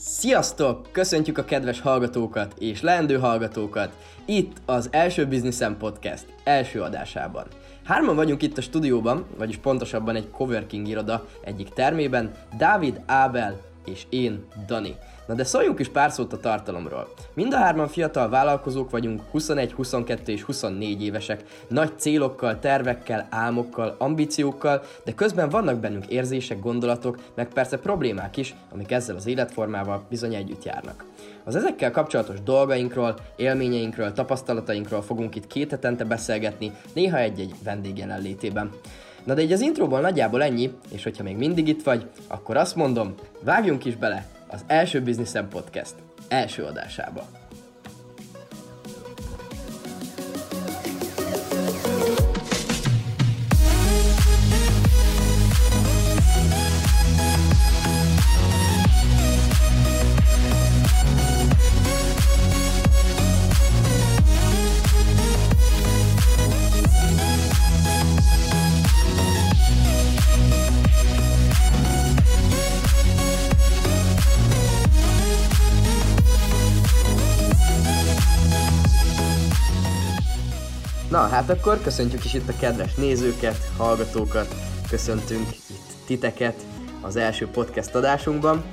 Sziasztok! Köszöntjük a kedves hallgatókat és leendő hallgatókat itt az Első Businessen Podcast első adásában. Hárman vagyunk itt a stúdióban, vagyis pontosabban egy coworking iroda egyik termében, Dávid, Ábel és én, Dani. Na de szóljunk is pár szót a tartalomról. Mind a hárman fiatal vállalkozók vagyunk, 21, 22 és 24 évesek, nagy célokkal, tervekkel, álmokkal, ambíciókkal, de közben vannak bennünk érzések, gondolatok, meg persze problémák is, amik ezzel az életformával bizony együtt járnak. Az ezekkel kapcsolatos dolgainkról, élményeinkről, tapasztalatainkról fogunk itt két hetente beszélgetni, néha egy-egy vendég jelenlétében. Na de így az intróból nagyjából ennyi, és hogyha még mindig itt vagy, akkor azt mondom, vágjunk is bele az első Businessen Podcast első adásába. Na, hát akkor köszöntjük is itt a kedves nézőket, hallgatókat, köszöntünk itt titeket az első podcast adásunkban.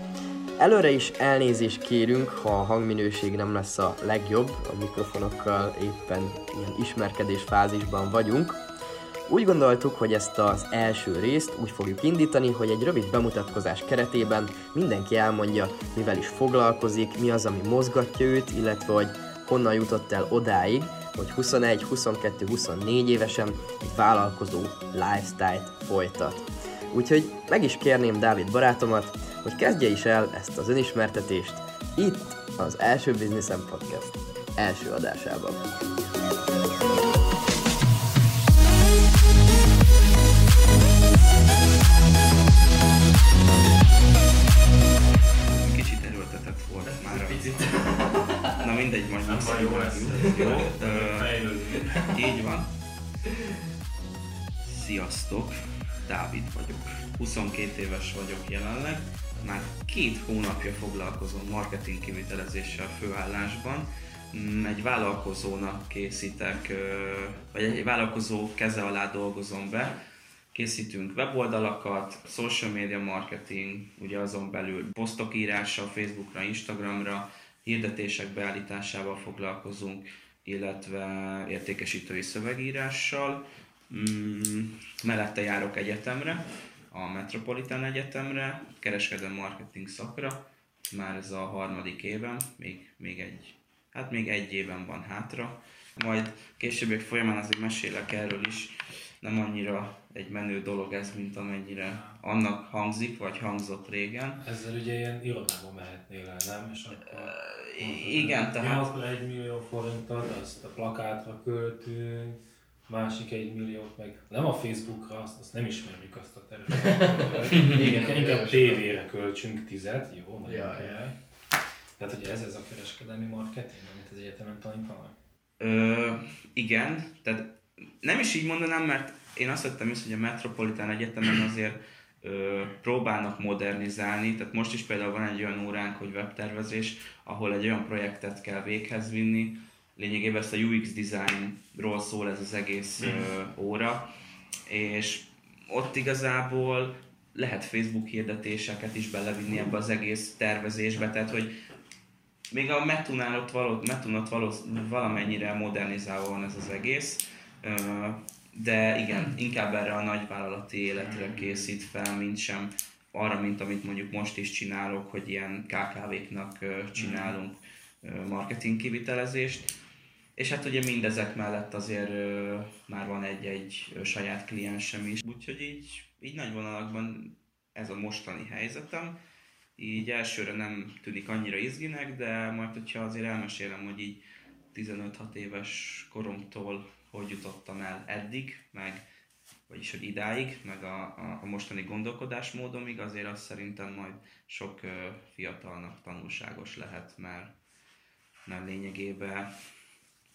Előre is elnézést kérünk, ha a hangminőség nem lesz a legjobb, a mikrofonokkal éppen ilyen ismerkedés fázisban vagyunk. Úgy gondoltuk, hogy ezt az első részt úgy fogjuk indítani, hogy egy rövid bemutatkozás keretében mindenki elmondja, mivel is foglalkozik, mi az, ami mozgatja őt, illetve hogy honnan jutott el odáig, hogy 21, 22, 24 évesen egy vállalkozó lifestyle-t folytat. Úgyhogy meg is kérném Dávid barátomat, hogy kezdje is el ezt az önismertetést itt az első Businessen Podcast első adásában. Mindegy, majd Nem baj, jó lesz. Jó, így van. Sziasztok, Dávid vagyok. 22 éves vagyok jelenleg. Már két hónapja foglalkozom marketing kivitelezéssel főállásban. Mm, Egy vállalkozónak készítek, vagy egy vállalkozó keze alá dolgozom be. Készítünk weboldalakat, social media marketing, ugye azon belül posztok írása Facebookra, Instagramra, hirdetések beállításával foglalkozunk, illetve értékesítői szövegírással. Mm, mellette járok egyetemre, a Metropolitan Egyetemre, kereskedelmi marketing szakra, már ez a harmadik évem, még, még egy, hát még egy éven van hátra. Majd későbbiek folyamán azért mesélek erről is, nem annyira egy menő dolog ez, mint amennyire annak hangzik, vagy hangzott régen. Ezzel ugye ilyen irodába mehetnél el, nem? És akkor... I- igen, tehát- akkor egy millió forintot, azt a plakátra költünk, másik egy milliót meg nem a Facebookra, azt, azt nem ismerjük azt a területet. Igen, inkább a tévére költsünk tizet, jó, nagyon Ja, Tehát ugye ez, ez a kereskedelmi marketing, amit az egyetemen tanítanak? Ö, igen, tehát nem is így mondanám, mert én azt vettem észre, hogy a Metropolitan Egyetemen azért ö, próbálnak modernizálni, tehát most is például van egy olyan óránk, hogy webtervezés, ahol egy olyan projektet kell véghez vinni, lényegében ezt a UX designról szól ez az egész ö, óra, és ott igazából lehet Facebook hirdetéseket is belevinni ebbe az egész tervezésbe, tehát hogy még a Metunál ott, való, Metun ott való, valamennyire modernizálva van ez az egész, de igen, inkább erre a nagyvállalati életre készít fel, mint sem arra, mint amit mondjuk most is csinálok, hogy ilyen KKV-knak csinálunk marketing kivitelezést. És hát ugye mindezek mellett azért már van egy-egy saját kliensem is. Úgyhogy így, így nagy vonalakban ez a mostani helyzetem. Így elsőre nem tűnik annyira izginek, de majd hogyha azért elmesélem, hogy így 15-6 éves koromtól hogy jutottam el eddig, meg vagyis hogy idáig, meg a, a, a mostani gondolkodásmódomig, azért azt szerintem majd sok ö, fiatalnak tanulságos lehet, mert, mert lényegében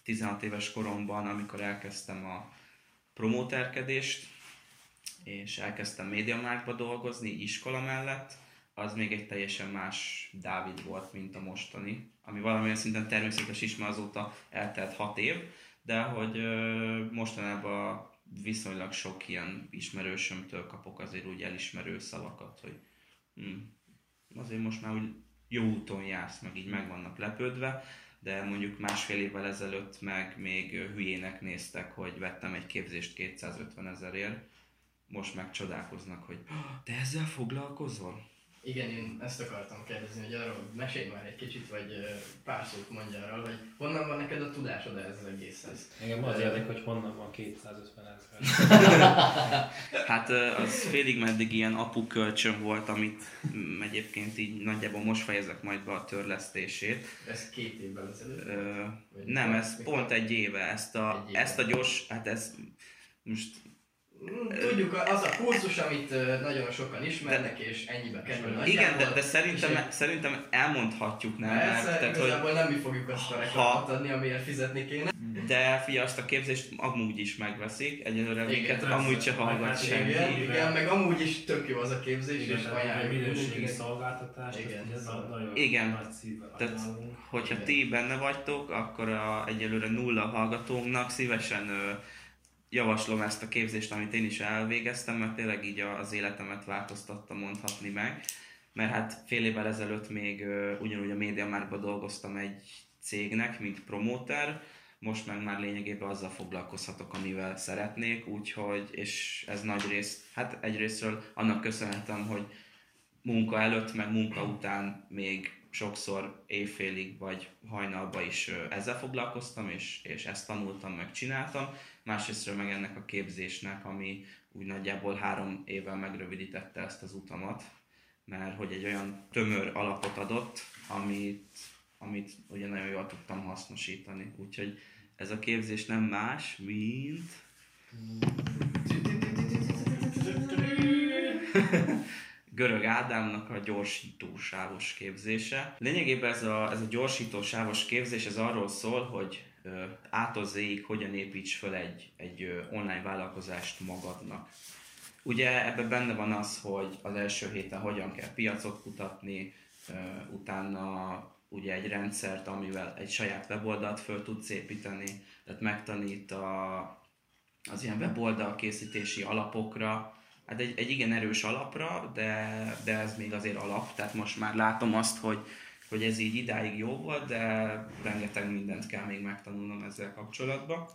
16 éves koromban, amikor elkezdtem a promóterkedést, és elkezdtem médiamákba dolgozni iskola mellett, az még egy teljesen más Dávid volt, mint a mostani, ami valamilyen szinten természetes is, mert azóta eltelt hat év, de hogy mostanában viszonylag sok ilyen ismerősömtől kapok azért úgy elismerő szavakat, hogy hm, azért most már úgy jó úton jársz, meg így meg vannak lepődve, de mondjuk másfél évvel ezelőtt meg még hülyének néztek, hogy vettem egy képzést 250 ezerért, most meg csodálkoznak, hogy te ezzel foglalkozol? Igen, én ezt akartam kérdezni, hogy arról mesélj már egy kicsit, vagy pár szót mondja arról, hogy honnan van neked a tudásod ez az egészhez? Engem az érdekel, hogy honnan van 250 ezer. hát az félig meddig ilyen apu kölcsön volt, amit mm, egyébként így nagyjából most fejezek majd be a törlesztését. Ez két évvel ezelőtt? Ö, nem, ez pont egy éve. Ezt a, egy éve. ezt a gyors, hát ez most Tudjuk, az a kurzus, amit nagyon sokan ismernek, de, és ennyibe kerül. Igen, de, de szerintem, egy... szerintem elmondhatjuk, nem? Persze, mert, tehát, igazából hogy nem mi fogjuk azt a reklámot adni, amiért fizetni kéne. De fia, azt a képzést amúgy is megveszik, egyelőre minket amúgy se hallgat hát senki. Igen, igen, meg amúgy is tök jó az a képzés, igen, és ajánljuk minőségi szolgáltatást, igen, ez a nagyon igen. nagy szívvel Tehát, hogyha igen. ti benne vagytok, akkor a, egyelőre nulla hallgatónknak szívesen javaslom ezt a képzést, amit én is elvégeztem, mert tényleg így az életemet változtatta mondhatni meg. Mert hát fél évvel ezelőtt még ugyanúgy a MediaMarktban dolgoztam egy cégnek, mint promóter, most meg már lényegében azzal foglalkozhatok, amivel szeretnék, úgyhogy, és ez nagy rész, hát egyrésztről annak köszönhetem, hogy munka előtt, meg munka után még sokszor éjfélig vagy hajnalba is ezzel foglalkoztam, és, és ezt tanultam, meg csináltam. Másrésztről meg ennek a képzésnek, ami úgy nagyjából három évvel megrövidítette ezt az utamat, mert hogy egy olyan tömör alapot adott, amit, amit ugye nagyon jól tudtam hasznosítani. Úgyhogy ez a képzés nem más, mint... Görög Ádámnak a gyorsítósávos képzése. Lényegében ez a, ez a gyorsítósávos képzés ez arról szól, hogy átozéig hogyan építs föl egy, egy online vállalkozást magadnak. Ugye ebben benne van az, hogy az első héten hogyan kell piacot kutatni, utána ugye egy rendszert, amivel egy saját weboldalt föl tudsz építeni, tehát megtanít a, az ilyen weboldal készítési alapokra, hát egy, egy igen erős alapra, de, de ez még azért alap, tehát most már látom azt, hogy, hogy ez így idáig jó volt, de rengeteg mindent kell még megtanulnom ezzel kapcsolatban.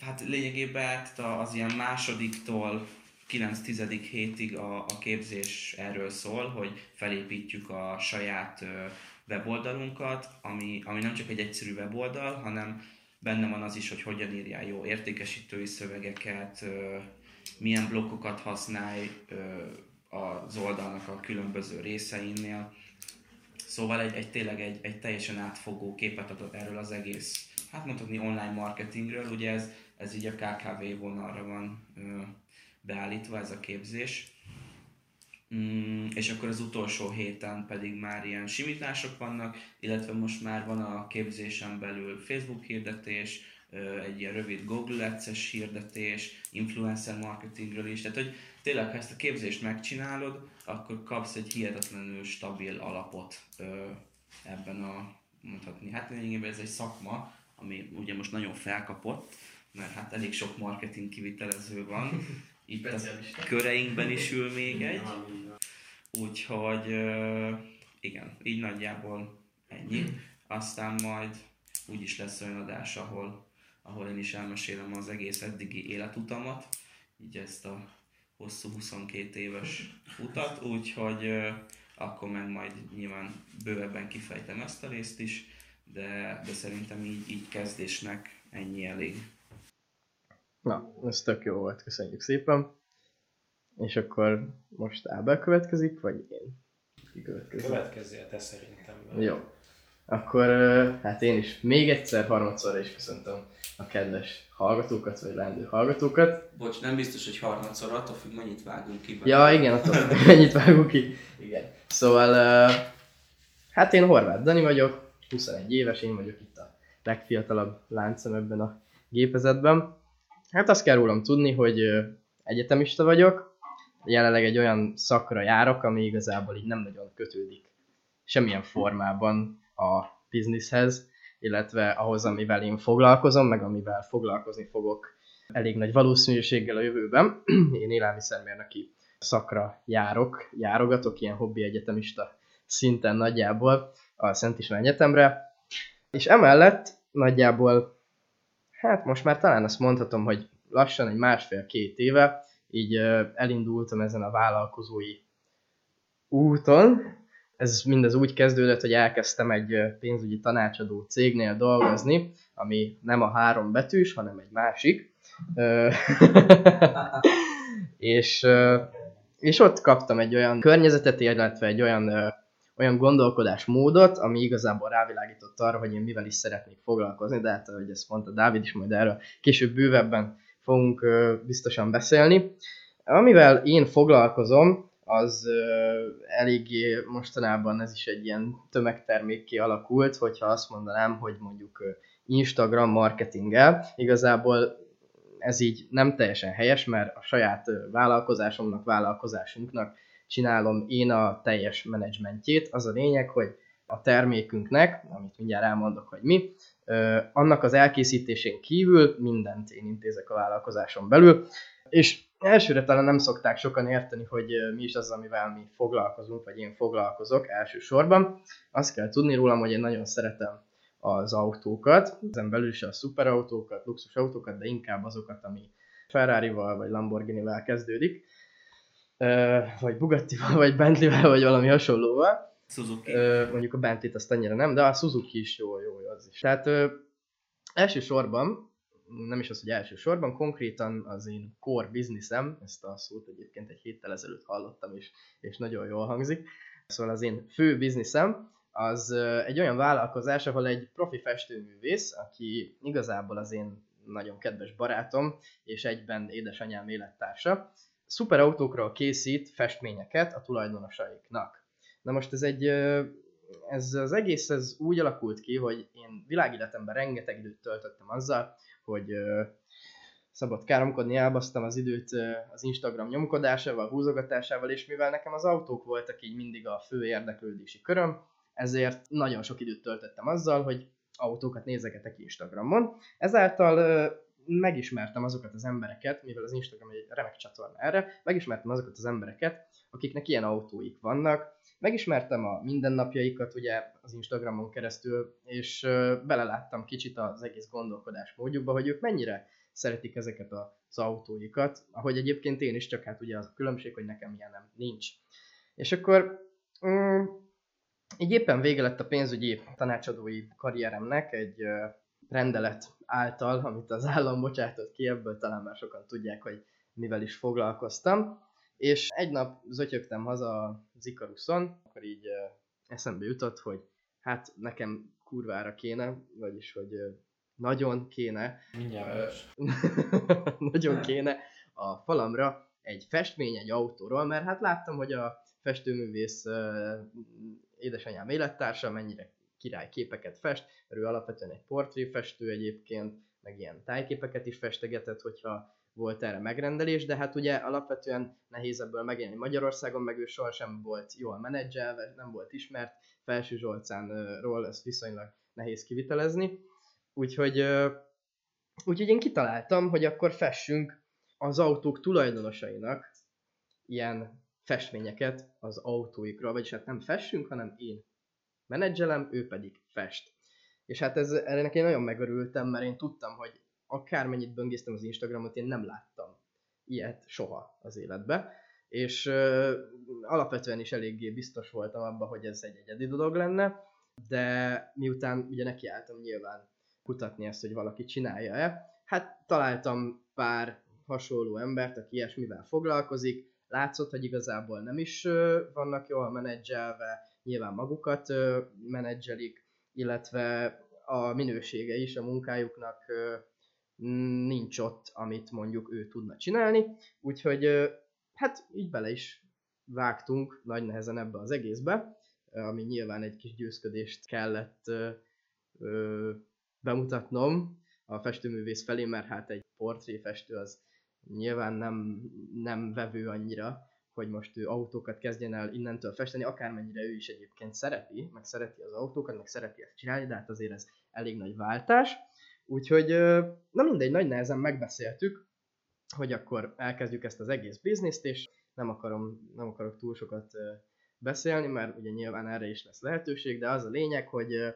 Hát lényegében az ilyen másodiktól 9-10. hétig a, a képzés erről szól, hogy felépítjük a saját weboldalunkat, ami, ami nem csak egy egyszerű weboldal, hanem benne van az is, hogy hogyan írjál jó értékesítői szövegeket, milyen blokkokat használj az oldalnak a különböző részeinél. Szóval egy, egy tényleg egy, egy teljesen átfogó képet adott erről az egész, hát mondhatni online marketingről, ugye ez, ez így a KKV vonalra van beállítva ez a képzés. Mm, és akkor az utolsó héten pedig már ilyen simítások vannak, illetve most már van a képzésen belül Facebook hirdetés, egy ilyen rövid Google ads hirdetés, influencer marketingről is, tehát hogy tényleg ha ezt a képzést megcsinálod, akkor kapsz egy hihetetlenül stabil alapot ebben a, mondhatni, hát lényegében ez egy szakma, ami ugye most nagyon felkapott, mert hát elég sok marketing kivitelező van, itt a köreinkben is ül még egy. Úgyhogy igen, így nagyjából ennyi. Aztán majd úgyis lesz olyan adás, ahol, ahol én is elmesélem az egész eddigi életutamat, így ezt a hosszú 22 éves utat, úgyhogy akkor meg majd nyilván bővebben kifejtem ezt a részt is, de, de szerintem így, így kezdésnek ennyi elég. Na, ez tök jó volt, köszönjük szépen. És akkor most Ábel következik, vagy én? Ki következik? te szerintem. Jó. Akkor hát én is még egyszer, harmadszorra is köszöntöm a kedves hallgatókat, vagy leendő hallgatókat. Bocs, nem biztos, hogy harmadszor, attól függ, mennyit vágunk ki. Ja, igen, attól függ, mennyit vágunk ki. Igen. Szóval, hát én Horváth Dani vagyok, 21 éves, én vagyok itt a legfiatalabb láncem ebben a gépezetben. Hát azt kell rólam tudni, hogy egyetemista vagyok, jelenleg egy olyan szakra járok, ami igazából így nem nagyon kötődik semmilyen formában a bizniszhez, illetve ahhoz, amivel én foglalkozom, meg amivel foglalkozni fogok elég nagy valószínűséggel a jövőben. Én élelmiszermérnöki szakra járok, járogatok, ilyen hobbi egyetemista szinten nagyjából a Szent István Egyetemre, és emellett nagyjából, hát most már talán azt mondhatom, hogy lassan egy másfél-két éve így elindultam ezen a vállalkozói úton. Ez mindez úgy kezdődött, hogy elkezdtem egy pénzügyi tanácsadó cégnél dolgozni, ami nem a három betűs, hanem egy másik. és, és ott kaptam egy olyan környezetet, illetve egy olyan olyan gondolkodásmódot, ami igazából rávilágított arra, hogy én mivel is szeretnék foglalkozni, de hát, ahogy ezt mondta Dávid is, majd erről később bővebben fogunk biztosan beszélni. Amivel én foglalkozom, az eléggé mostanában ez is egy ilyen tömegtermékké alakult, hogyha azt mondanám, hogy mondjuk Instagram marketinggel. Igazából ez így nem teljesen helyes, mert a saját vállalkozásomnak, vállalkozásunknak csinálom én a teljes menedzsmentjét. Az a lényeg, hogy a termékünknek, amit mindjárt elmondok, hogy mi, annak az elkészítésén kívül mindent én intézek a vállalkozáson belül, és elsőre talán nem szokták sokan érteni, hogy mi is az, amivel mi foglalkozunk, vagy én foglalkozok elsősorban. Azt kell tudni rólam, hogy én nagyon szeretem az autókat, ezen belül is a szuperautókat, luxusautókat, de inkább azokat, ami Ferrari-val vagy Lamborghini-vel kezdődik vagy Bugatti-val, vagy Bentley-vel, vagy valami hasonlóval. Suzuki. mondjuk a Bentley-t azt annyira nem, de a Suzuki is jó, jó, az is. Tehát elsősorban, nem is az, hogy elsősorban, konkrétan az én core businessem, ezt a szót egyébként egy héttel ezelőtt hallottam, és, és nagyon jól hangzik, szóval az én fő bizniszem, az egy olyan vállalkozás, ahol egy profi festőművész, aki igazából az én nagyon kedves barátom, és egyben édesanyám élettársa, szuperautókról készít festményeket a tulajdonosaiknak. Na most ez egy, ez az egész ez úgy alakult ki, hogy én világéletemben rengeteg időt töltöttem azzal, hogy szabad káromkodni, elbasztam az időt az Instagram nyomkodásával, húzogatásával, és mivel nekem az autók voltak így mindig a fő érdeklődési köröm, ezért nagyon sok időt töltöttem azzal, hogy autókat nézegetek Instagramon. Ezáltal megismertem azokat az embereket, mivel az Instagram egy remek csatorna erre, megismertem azokat az embereket, akiknek ilyen autóik vannak, megismertem a mindennapjaikat ugye az Instagramon keresztül, és beleláttam kicsit az egész gondolkodás módjukba, hogy ők mennyire szeretik ezeket az autóikat, ahogy egyébként én is, csak hát ugye az a különbség, hogy nekem ilyen nem nincs. És akkor mm, így éppen vége lett a pénzügyi tanácsadói karrieremnek egy rendelet által, amit az állam bocsátott ki, ebből talán már sokan tudják, hogy mivel is foglalkoztam. És egy nap zötyögtem haza az Ikaruszon, akkor így eszembe jutott, hogy hát nekem kurvára kéne, vagyis hogy nagyon kéne, nagyon kéne a falamra egy festmény egy autóról, mert hát láttam, hogy a festőművész édesanyám élettársa mennyire király képeket fest, mert ő alapvetően egy portréfestő egyébként, meg ilyen tájképeket is festegetett, hogyha volt erre megrendelés, de hát ugye alapvetően nehéz ebből megélni Magyarországon, meg ő sohasem volt jól menedzselve, nem volt ismert, Felső Zsolcánról ezt viszonylag nehéz kivitelezni. Úgyhogy, úgyhogy én kitaláltam, hogy akkor fessünk az autók tulajdonosainak ilyen festményeket az autóikra, vagyis hát nem fessünk, hanem én menedzselem, ő pedig fest. És hát ez, ennek én nagyon megörültem, mert én tudtam, hogy akármennyit böngésztem az Instagramot, én nem láttam ilyet soha az életbe. És uh, alapvetően is eléggé biztos voltam abban, hogy ez egy egyedi dolog lenne, de miután ugye nekiálltam nyilván kutatni ezt, hogy valaki csinálja-e, hát találtam pár hasonló embert, aki ilyesmivel foglalkozik, látszott, hogy igazából nem is vannak jól menedzselve, nyilván magukat menedzselik, illetve a minősége is a munkájuknak nincs ott, amit mondjuk ő tudna csinálni, úgyhogy hát így bele is vágtunk nagy nehezen ebbe az egészbe, ami nyilván egy kis győzködést kellett bemutatnom a festőművész felé, mert hát egy portréfestő az nyilván nem, nem vevő annyira hogy most ő autókat kezdjen el innentől festeni, akármennyire ő is egyébként szereti, meg szereti az autókat, meg szereti ezt csinálni, de hát azért ez elég nagy váltás. Úgyhogy, na mindegy, nagy nehezen megbeszéltük, hogy akkor elkezdjük ezt az egész bizniszt, és nem, akarom, nem akarok túl sokat beszélni, mert ugye nyilván erre is lesz lehetőség, de az a lényeg, hogy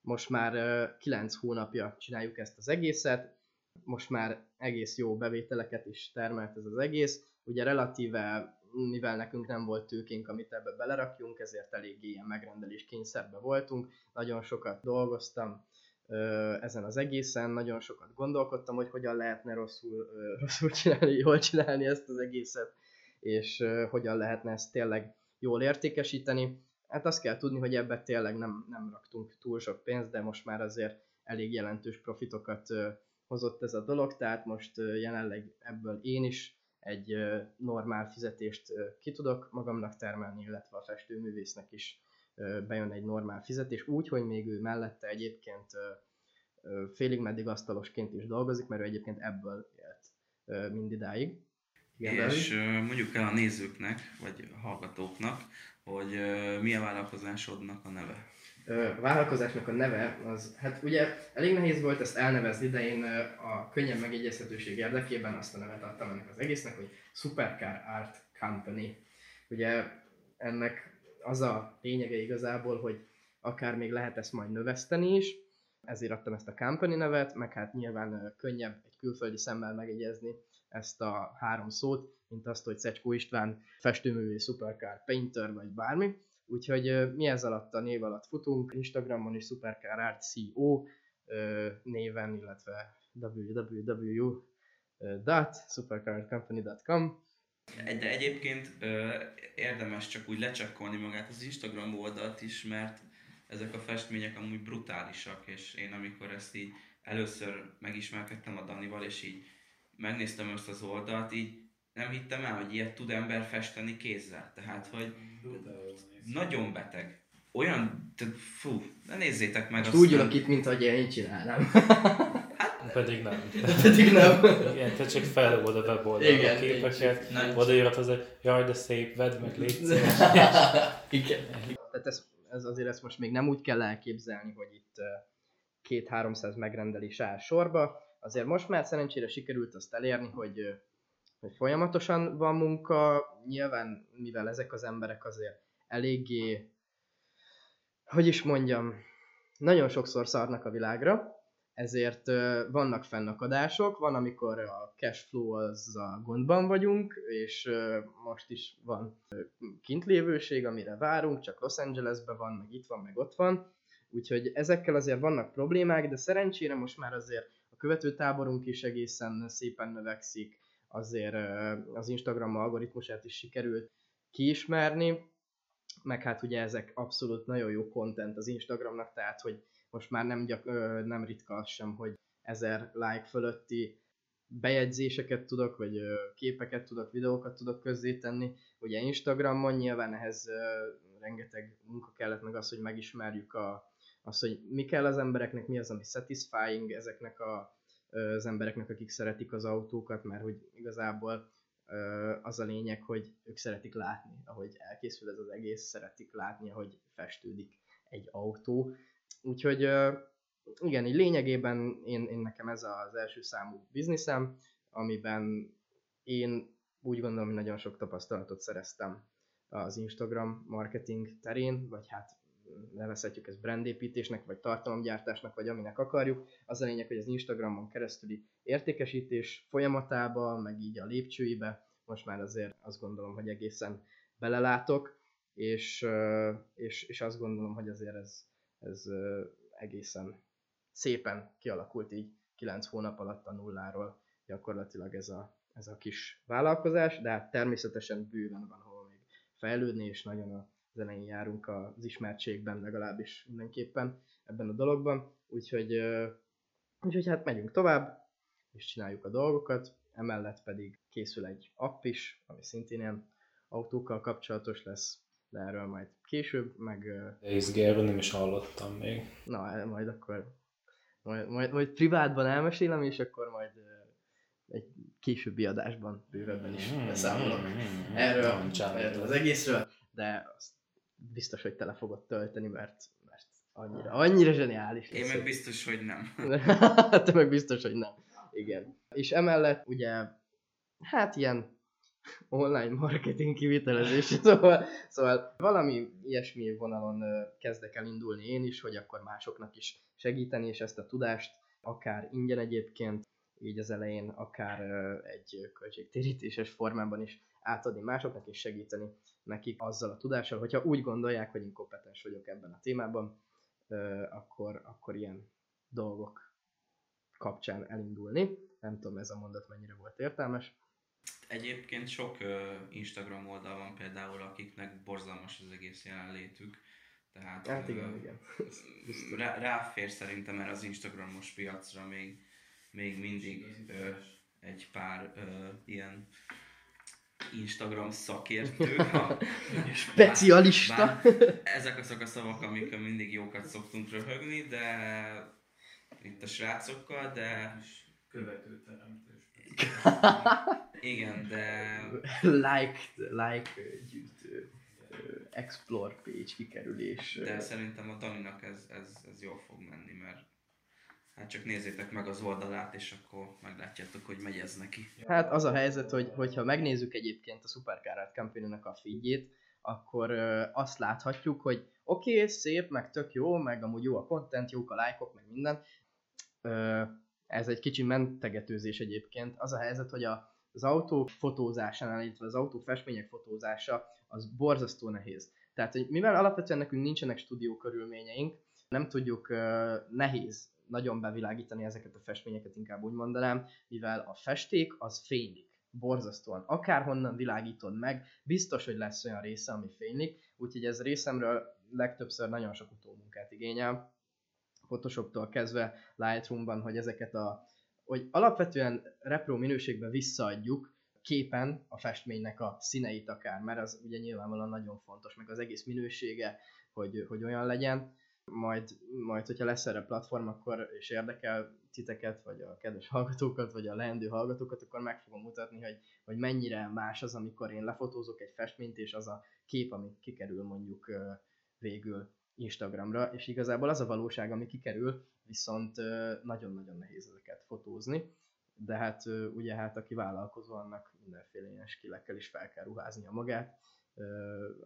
most már 9 hónapja csináljuk ezt az egészet, most már egész jó bevételeket is termelt ez az egész. Ugye relatíve, mivel nekünk nem volt tőkénk, amit ebbe belerakjunk, ezért eléggé ilyen megrendelés kényszerbe voltunk. Nagyon sokat dolgoztam ezen az egészen, nagyon sokat gondolkodtam, hogy hogyan lehetne rosszul, rosszul csinálni, jól csinálni ezt az egészet, és hogyan lehetne ezt tényleg jól értékesíteni. Hát azt kell tudni, hogy ebbe tényleg nem, nem raktunk túl sok pénzt, de most már azért elég jelentős profitokat hozott ez a dolog, tehát most jelenleg ebből én is egy normál fizetést ki tudok magamnak termelni, illetve a festőművésznek is bejön egy normál fizetés, úgy, hogy még ő mellette egyébként félig meddig asztalosként is dolgozik, mert ő egyébként ebből élt mindidáig. Igen, és uh, mondjuk el a nézőknek, vagy hallgatóknak, hogy mi a vállalkozásodnak a neve? A vállalkozásnak a neve, az, hát ugye elég nehéz volt ezt elnevezni, de én a könnyen megjegyezhetőség érdekében azt a nevet adtam ennek az egésznek, hogy Supercar Art Company. Ugye ennek az a lényege igazából, hogy akár még lehet ezt majd növeszteni is, ezért adtam ezt a company nevet, meg hát nyilván könnyebb egy külföldi szemmel megjegyezni ezt a három szót, mint azt, hogy Szecskó István festőművé, supercar, painter vagy bármi. Úgyhogy mi ez alatt a név alatt futunk, Instagramon is Supercar Art CO néven, illetve www.supercarcompany.com de egyébként érdemes csak úgy lecsekkolni magát az Instagram oldalt is, mert ezek a festmények amúgy brutálisak, és én amikor ezt így először megismerkedtem a Danival, és így megnéztem ezt az oldalt, így nem hittem el, hogy ilyet tud ember festeni kézzel. Tehát, hogy nagyon beteg. Olyan, tehát, fú, ne nézzétek meg azt. Úgy ülök itt, mint hogy én csinálnám. Pedig nem. pedig nem. Igen, te csak felhúzod a weboldalra a képeket, odaírat az, hogy jaj, de szép, vedd meg, légy Igen. Tehát ez, ez, azért ezt most még nem úgy kell elképzelni, hogy itt két-háromszáz megrendelés áll sorba. Azért most már szerencsére sikerült azt elérni, hogy hogy folyamatosan van munka, nyilván mivel ezek az emberek azért eléggé, hogy is mondjam, nagyon sokszor szarnak a világra, ezért vannak fennakadások, van amikor a cash flow az a gondban vagyunk, és most is van kintlévőség, amire várunk, csak Los Angelesben van, meg itt van, meg ott van, úgyhogy ezekkel azért vannak problémák, de szerencsére most már azért a követőtáborunk is egészen szépen növekszik, azért az Instagram algoritmusát is sikerült kiismerni, meg hát ugye ezek abszolút nagyon jó content az Instagramnak, tehát hogy most már nem, gyak, nem ritka az sem, hogy ezer like fölötti bejegyzéseket tudok, vagy képeket tudok, videókat tudok közzétenni. Ugye Instagramon nyilván ehhez rengeteg munka kellett, meg az, hogy megismerjük a, az, hogy mi kell az embereknek, mi az, ami satisfying ezeknek a az embereknek, akik szeretik az autókat, mert hogy igazából az a lényeg, hogy ők szeretik látni, ahogy elkészül ez az egész, szeretik látni, ahogy festődik egy autó. Úgyhogy igen, így lényegében én, én nekem ez az első számú bizniszem, amiben én úgy gondolom, hogy nagyon sok tapasztalatot szereztem az Instagram marketing terén, vagy hát nevezhetjük ezt brandépítésnek, vagy tartalomgyártásnak, vagy aminek akarjuk. Az a lényeg, hogy az Instagramon keresztüli értékesítés folyamatában, meg így a lépcsőibe, most már azért azt gondolom, hogy egészen belelátok, és, és, és azt gondolom, hogy azért ez, ez egészen szépen kialakult így 9 hónap alatt a nulláról gyakorlatilag ez a, ez a kis vállalkozás, de hát természetesen bőven van hol még fejlődni, és nagyon a az elején járunk az ismertségben legalábbis mindenképpen ebben a dologban, úgyhogy, úgyhogy hát megyünk tovább, és csináljuk a dolgokat, emellett pedig készül egy app is, ami szintén ilyen autókkal kapcsolatos lesz, de erről majd később, meg... Erről nem is hallottam még. Na, majd akkor majd, majd, majd privátban elmesélem, és akkor majd egy későbbi adásban bővebben is Mm, beszámolok mm, mm, erről, erről az egészről, de azt biztos, hogy tele fogod tölteni, mert, mert annyira, annyira zseniális Én meg biztos, hogy nem. Te meg biztos, hogy nem. Igen. És emellett ugye, hát ilyen online marketing kivitelezés, szóval, szóval valami ilyesmi vonalon kezdek el indulni én is, hogy akkor másoknak is segíteni, és ezt a tudást akár ingyen egyébként, így az elején, akár egy költségtérítéses formában is átadni másoknak, és segíteni nekik azzal a tudással, hogyha úgy gondolják, hogy én kompetens vagyok ebben a témában, akkor, akkor ilyen dolgok kapcsán elindulni. Nem tudom, ez a mondat mennyire volt értelmes. Egyébként sok ö, Instagram oldal van például, akiknek borzalmas az egész jelenlétük. Tehát Hát ö, igen, igen. rá, ráfér szerintem erre az Instagramos piacra még, még mindig ö, egy pár ö, ilyen Instagram szakértő. ha- Specialista. Bár ezek azok a szavak, amikkel mindig jókat szoktunk röhögni, de itt a srácokkal, de Követőteremtős. igen, de like, like, gyűjtő, explore page, kikerülés. De szerintem a Daninak ez, ez, ez jól fog menni, mert hát csak nézzétek meg az oldalát, és akkor meglátjátok, hogy megy ez neki. Hát az a helyzet, hogy hogyha megnézzük egyébként a Supercar company a feedjét, akkor ö, azt láthatjuk, hogy oké, okay, szép, meg tök jó, meg amúgy jó a content, jók a lájkok, meg minden. Ö, ez egy kicsi mentegetőzés egyébként. Az a helyzet, hogy a, az autó fotózásánál, illetve az autó festmények fotózása, az borzasztó nehéz. Tehát, hogy mivel alapvetően nekünk nincsenek stúdió körülményeink, nem tudjuk, ö, nehéz nagyon bevilágítani ezeket a festményeket, inkább úgy mondanám, mivel a festék az fénylik. Borzasztóan. Akárhonnan világítod meg, biztos, hogy lesz olyan része, ami fénylik, úgyhogy ez részemről legtöbbször nagyon sok utómunkát igényel. Photoshoptól kezdve Lightroomban, hogy ezeket a, hogy alapvetően repro minőségben visszaadjuk képen a festménynek a színeit akár, mert az ugye nyilvánvalóan nagyon fontos, meg az egész minősége, hogy, hogy olyan legyen. Majd, majd, hogyha lesz erre platform, akkor és érdekel titeket, vagy a kedves hallgatókat, vagy a leendő hallgatókat, akkor meg fogom mutatni, hogy, hogy mennyire más az, amikor én lefotózok egy festményt, és az a kép, ami kikerül mondjuk végül Instagramra, és igazából az a valóság, ami kikerül, viszont nagyon-nagyon nehéz ezeket fotózni, de hát ugye hát aki vállalkozó, annak mindenféle ilyen skillekkel is fel kell ruháznia magát,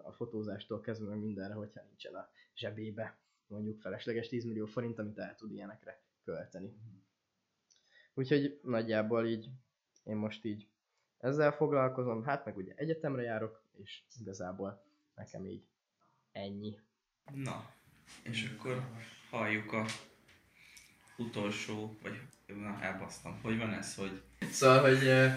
a fotózástól kezdve mindenre, hogyha nincsen a zsebébe mondjuk felesleges 10 millió forint, amit el tud ilyenekre költeni. Úgyhogy nagyjából így én most így ezzel foglalkozom, hát meg ugye egyetemre járok, és igazából nekem így ennyi. Na, és akkor halljuk a utolsó, vagy na, elbasztam. Hogy van ez, hogy Szóval, hogy uh,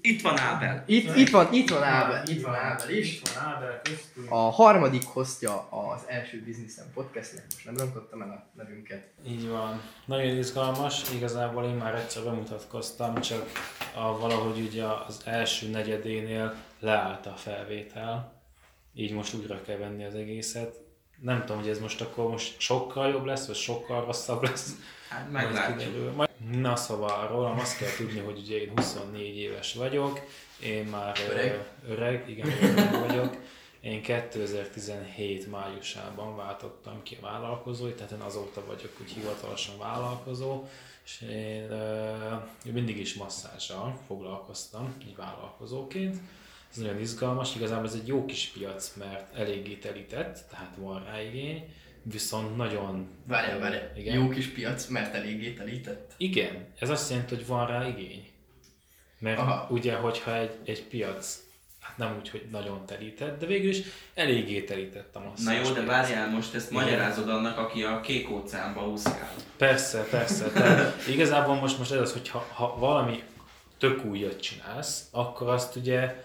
itt van Ábel! itt, itt van, itt van Ábel, itt van Ábel is. Itt van Ábel köztünk. A harmadik hostja az első Business podcastnek, most nem rontottam el a nevünket. Így van. Nagyon izgalmas. Igazából én már egyszer bemutatkoztam, csak a, valahogy ugye az első negyedénél leállt a felvétel. Így most újra kell venni az egészet. Nem tudom, hogy ez most akkor most sokkal jobb lesz, vagy sokkal rosszabb lesz. Hát meglátjuk. Majd- Na szóval rólam azt kell tudni, hogy ugye én 24 éves vagyok, én már Öreg. öreg igen, öreg vagyok. Én 2017 májusában váltottam ki a vállalkozói, tehát én azóta vagyok úgy hivatalosan vállalkozó, és én ö, mindig is masszással foglalkoztam, így vállalkozóként. Ez nagyon izgalmas, igazából ez egy jó kis piac, mert eléggé telített, tehát van rá igény, viszont nagyon... Várjál, várjál, Igen. jó kis piac, mert eléggé telített. Igen, ez azt jelenti, hogy van rá igény. Mert Aha. Ugye, hogyha egy, egy piac, hát nem úgy, hogy nagyon telített, de végül is eléggé telített a Na masszás jó, de várjál most, ezt Igen. magyarázod annak, aki a kék óceánba úszkál. Persze, persze. Tehát igazából most, most ez az, hogy ha, ha valami tök újat csinálsz, akkor azt ugye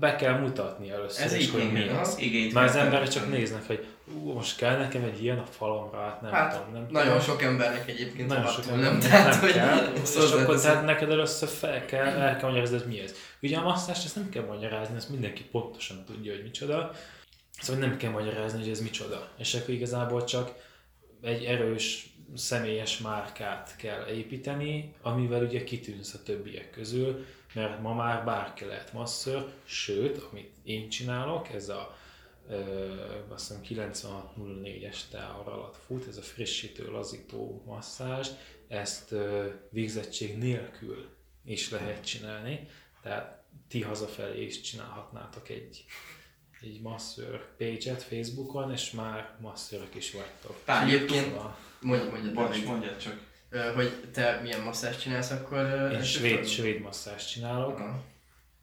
be kell mutatni először Ez is, így hogy mi az. Igényt Mert az emberek csak néznek, hogy ú, most kell nekem egy ilyen a falomra, hát nem Hát, tudom. Nem nagyon tudom. sok embernek egyébként Nagyon sok nem, nem, tehát, nem hogy kell, és akkor tehát neked először fel kell, el kell magyarázni, hogy mi ez. Ugye a masszást ezt nem kell magyarázni, ezt mindenki pontosan tudja, hogy micsoda. Szóval nem kell magyarázni, hogy ez micsoda. És akkor igazából csak egy erős személyes márkát kell építeni, amivel ugye kitűnsz a többiek közül, mert ma már bárki lehet masször, sőt, amit én csinálok, ez a ö, azt hiszem 9604-es teár alatt fut, ez a frissítő, lazító masszázs, ezt ö, végzettség nélkül is lehet csinálni, tehát ti hazafelé is csinálhatnátok egy egy masször page-et Facebookon, és már masszörök is vagytok. Pár, egyébként, Szóval mondj, mondjad, Bocs, csak. Hogy te milyen masszást csinálsz, akkor... én svéd, svéd masszást csinálok. Aha.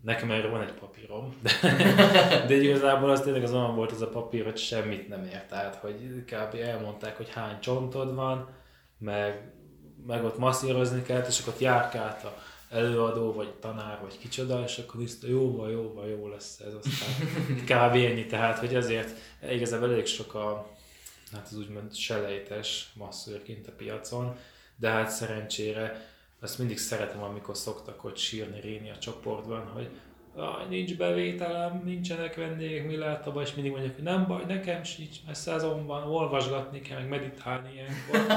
Nekem erről van egy papírom, de, de igazából az tényleg az olyan volt ez a papír, hogy semmit nem ért. Tehát, hogy kb. elmondták, hogy hány csontod van, meg, meg ott masszírozni kellett, és akkor ott járkált a előadó, vagy tanár, vagy kicsoda, és akkor nézte, jó van, jó van, jó lesz ez, aztán kb. ennyi, tehát, hogy ezért igazából elég sok a, hát az úgymond selejtes masszőr kint a piacon, de hát szerencsére azt mindig szeretem, amikor szoktak ott sírni, réni a csoportban, hogy "Aj, nincs bevételem, nincsenek vendégek, mi lehet abban, és mindig mondják, hogy nem baj, nekem sincs, mert szezon van, olvasgatni kell, meg meditálni ilyenkor.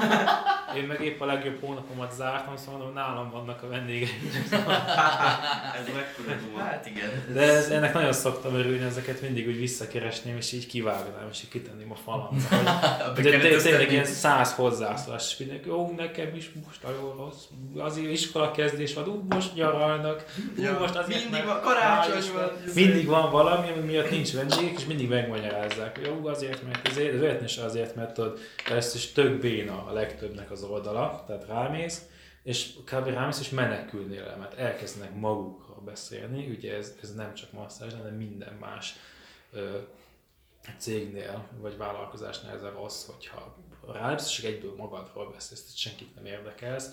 Én meg épp a legjobb hónapomat zártam, szóval mondom, nálam vannak a vendégek. Ez mekkora duma. Hát igen. De ez, ennek nagyon szoktam örülni, ezeket mindig úgy visszakeresném, és így kivágnám, és így kitenném a falamra. De tényleg, ilyen száz hozzászólás, és mindenki, ó, nekem is most jó rossz, az iskola kezdés van, ú, most nyaralnak, ú, most azért, mindig karácsony van. Mindig van valami, ami miatt nincs vendég, és mindig megmagyarázzák, hogy jó, azért, mert azért, de véletlenül is azért, mert tudod, ezt is tök béna a legtöbbnek az oldala, tehát rámész, és kb. rámész, és menekülnél el, mert elkezdenek magukról beszélni, ugye ez, ez nem csak masszázs, hanem minden más ö, cégnél, vagy vállalkozásnál ez a rossz, hogyha rámész, és egyből magadról beszélsz, tehát senkit nem érdekelsz,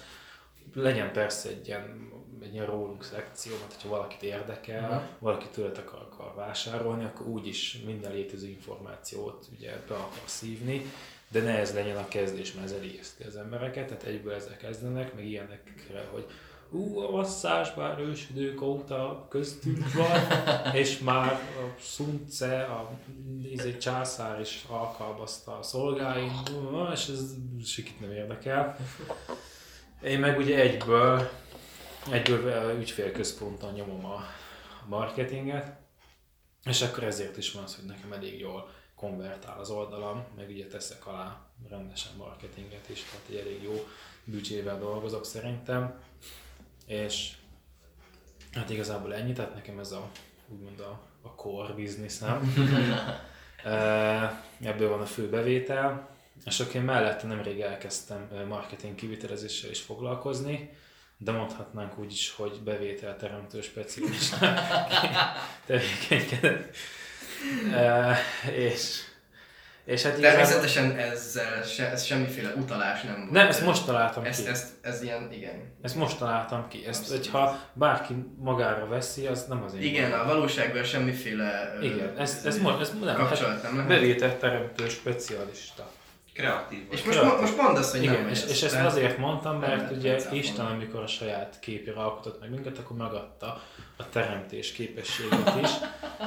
legyen persze egy ilyen, egy ilyen rólunk szekció, mert hogyha valakit érdekel, Aha. valaki tőled akar, akar vásárolni, akkor úgyis minden létező információt ugye be akar szívni, de ne ez legyen a kezdés, mert ez elészti az embereket, tehát egyből ezzel kezdenek, meg ilyenekre, hogy ú, a masszázs már ősidők óta köztünk van, és már a Sunce, a izé, császár is alkalmazta a szolgáin, és ez sikit nem érdekel. Én meg ugye egyből, egyből ügyfélközponton nyomom a marketinget, és akkor ezért is van az, hogy nekem elég jól konvertál az oldalam, meg ugye teszek alá rendesen marketinget is, tehát egy elég jó büdzsével dolgozok szerintem, és hát igazából ennyi, tehát nekem ez a úgymond a, a core businessem. E, Ebből van a fő bevétel, és akkor én mellette nemrég elkezdtem marketing kivitelezéssel is foglalkozni, de mondhatnánk úgy is, hogy bevételteremtő specialista tevékenykedett. E, és, és hát igazából... Természetesen ezzel se, ez semmiféle utalás nem volt. Nem, ezt most találtam ezt, ki. ezt, ez ilyen, igen. Ezt most találtam ki. Ezt, Abszolút. hogyha bárki magára veszi, az nem az én Igen, bajom. a valóságban semmiféle Igen, ezt, ezt, most, ezt nem, kapcsolat nem lehet. bevételteremtő specialista. Kreatív vagy. És most, mo- most mondd azt, hogy nem Igen, vagy és, ez. és ezt azért mondtam, mert nem ugye Isten, amikor a saját képére alkotott meg minket, akkor megadta a teremtés képességét is,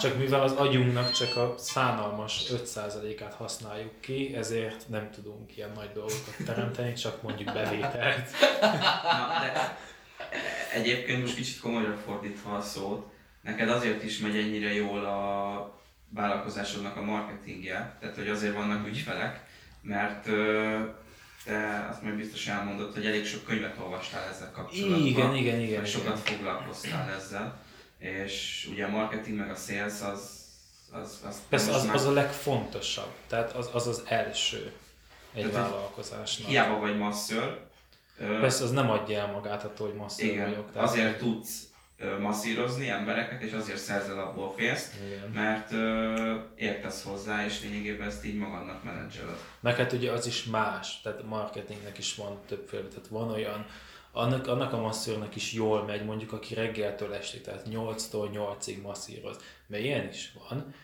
csak mivel az agyunknak csak a szánalmas 5%-át használjuk ki, ezért nem tudunk ilyen nagy dolgokat teremteni, csak mondjuk bevételt. Na, de egyébként most kicsit komolyra fordítva a szót, neked azért is megy ennyire jól a vállalkozásodnak a marketingje, tehát hogy azért vannak ügyfelek, mert te azt majd biztos elmondod, hogy elég sok könyvet olvastál ezzel kapcsolatban. Igen, igen, igen, meg igen. sokat foglalkoztál ezzel, és ugye a marketing meg a sales az, az, az Persze az, már az a legfontosabb, tehát az az, az első egy Tehát, vállalkozásnak. hiába vagy masször, Persze az nem adja el magát attól, hogy masször igen, vagyok. tehát- azért tudsz masszírozni embereket, és azért szerzel abból pénzt, Igen. mert ö, értesz hozzá, és lényegében ezt így magadnak menedzseled. Meg hát ugye az is más, tehát a marketingnek is van többféle, tehát van olyan, annak, annak a masszőrnek is jól megy, mondjuk aki reggeltől estig, tehát 8-tól 8-ig masszíroz, mert ilyen is van,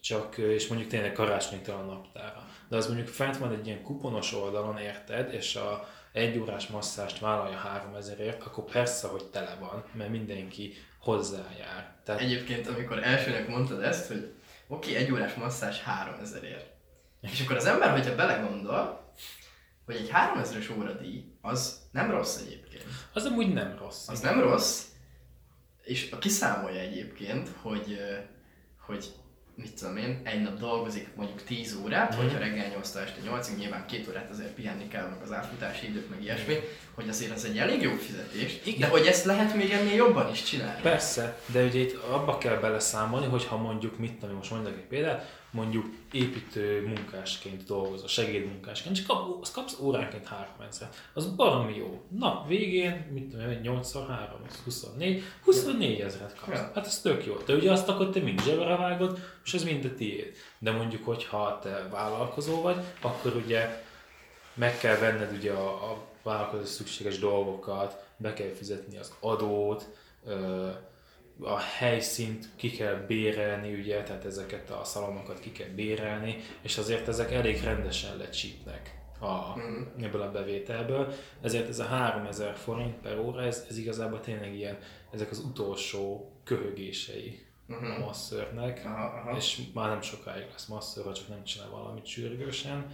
csak, és mondjuk tényleg karácsonytól a naptára. De az mondjuk fent van egy ilyen kuponos oldalon, érted, és a egy órás masszást vállalja 3000ért, akkor persze, hogy tele van, mert mindenki hozzájár. Tehát Egyébként, amikor elsőnek mondtad ezt, hogy oké, egy órás masszázs 3000 ért. És akkor az ember, hogyha belegondol, hogy egy 3000-es óradíj az nem rossz egyébként. Az amúgy nem rossz. Az nem rossz, és kiszámolja egyébként, hogy, hogy mit tudom én, egy nap dolgozik mondjuk 10 órát, mm. hogyha reggel 8 este 8 nyilván két órát azért pihenni kell, meg az átfutási időt, meg ilyesmi, hogy azért az egy elég jó fizetés, Igen. de hogy ezt lehet még ennél jobban is csinálni. Persze, de ugye itt abba kell beleszámolni, hogy ha mondjuk, mit tudom, most mondok egy példát, mondjuk építő munkásként dolgozol, segédmunkásként, és kap, azt kapsz óránként 3000. Az baromi jó. Nap végén, mit tudom én, 8 x 3, az 24, 24 ezeret kapsz. Ja. Hát ez tök jó. De ugye azt akkor te mind zsebre vágod, és ez mind a tiéd. De mondjuk, hogyha te vállalkozó vagy, akkor ugye meg kell venned ugye a, a vállalkozás szükséges dolgokat, be kell fizetni az adót, ö, a helyszínt ki kell bérelni, ugye, tehát ezeket a szalonokat ki kell bérelni, és azért ezek elég rendesen lecsípnek a, Mhm. ebből a bevételből. Ezért ez a 3000 forint per óra, ez, ez igazából tényleg ilyen, ezek az utolsó köhögései Mhm. a masszörnek, Aha, aha. és már nem sokáig lesz masször, ha csak nem csinál valamit sürgősen.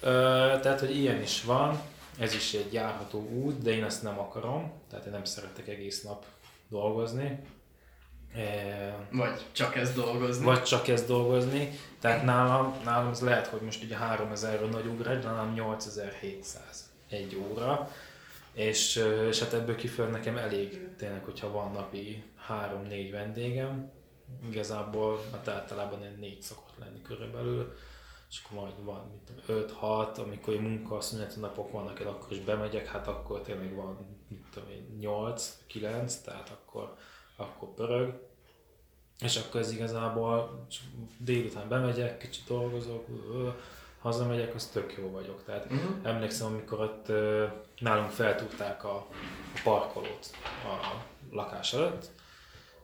Ö, tehát, hogy ilyen is van, ez is egy járható út, de én ezt nem akarom, tehát én nem szeretek egész nap dolgozni. E, Vagy csak ezt dolgozni. vagy csak ezt dolgozni. Tehát nálam, nálam ez lehet, hogy most ugye 3000-ről nagy ugrás, de nálam 8700 egy óra. És, és hát ebből kiföld nekem elég, tényleg, hogyha van napi 3-4 vendégem, igazából hát általában ilyen 4 szokott lenni körülbelül, és akkor majd van mit tudom, 5-6, amikor egy munkaszüneti napok vannak, én akkor is bemegyek, hát akkor tényleg van mit tudom én, 8-9, tehát akkor, akkor pörög. És akkor ez igazából délután bemegyek, kicsit dolgozok, hazamegyek, az tök jó vagyok. Tehát Mhm. emlékszem, amikor ott nálunk feltúrták a, a parkolót a lakás előtt,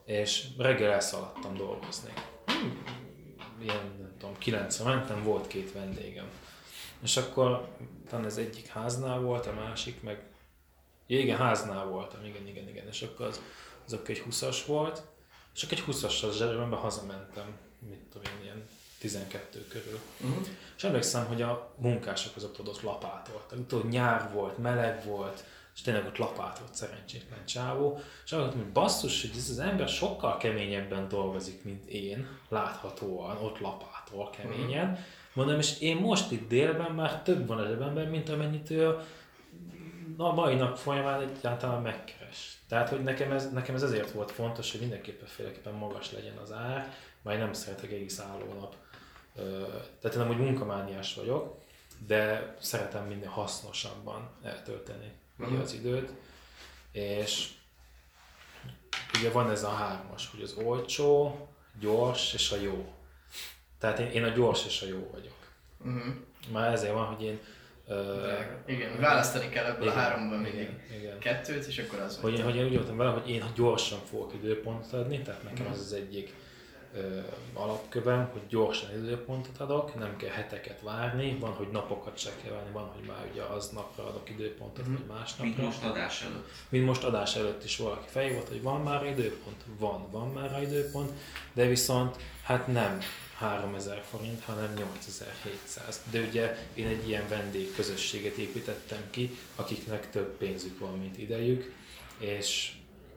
és reggel elszaladtam dolgozni. Hmm, Ilyen, tudom, kilencre mentem, volt két vendégem. És akkor talán ez egyik háznál volt, a másik meg... Ja, igen, háznál voltam, igen, igen, igen. És akkor az, az akkor egy 20-as volt, és akkor egy 20-assal zsebembe hazamentem, mit tudom én, ilyen 12 körül. Mhm. És emlékszem, hogy a munkások azok ott, lapátoltak. Tudod, nyár volt, meleg volt, és tényleg ott lapátolt szerencsétlen csávó. És mondtam, hogy basszus, hogy ez az ember sokkal keményebben dolgozik, mint én, láthatóan, ott lapátol keményen. Mondom, és én most itt délben már több van a zsebemben, mint amennyit ő a a mai nap folyamán egyáltalán megkeres. Tehát, hogy nekem ez, nekem ez ezért volt fontos, hogy mindenképpen féleképpen magas legyen az ár, majd nem szeretek egész állónap. Tehát én amúgy munkamániás vagyok, de szeretem minden hasznosabban eltölteni Mhm. az időt. És ugye van ez a hármas, hogy az olcsó, gyors és a jó. Tehát én, én a gyors és a jó vagyok. Mhm. Már ezért van, hogy én Drága. Igen, választani kell ebből a igen, háromból mindig igen, igen. kettőt, és akkor az Hogy, hogy én úgy voltam vele, hogy én gyorsan fogok időpontot adni, tehát nekem az az egyik alapkövem, hogy gyorsan időpontot adok, nem kell heteket várni, van, hogy napokat se kell várni, van, hogy már ugye az napra adok időpontot, vagy más Mint most adás előtt. Mint most adás előtt is valaki fejvolt, hogy van már időpont? Van, van már időpont, de viszont hát nem 3000 forint, hanem 8700. De ugye én egy ilyen vendég közösséget építettem ki, akiknek több pénzük van, mint idejük, és,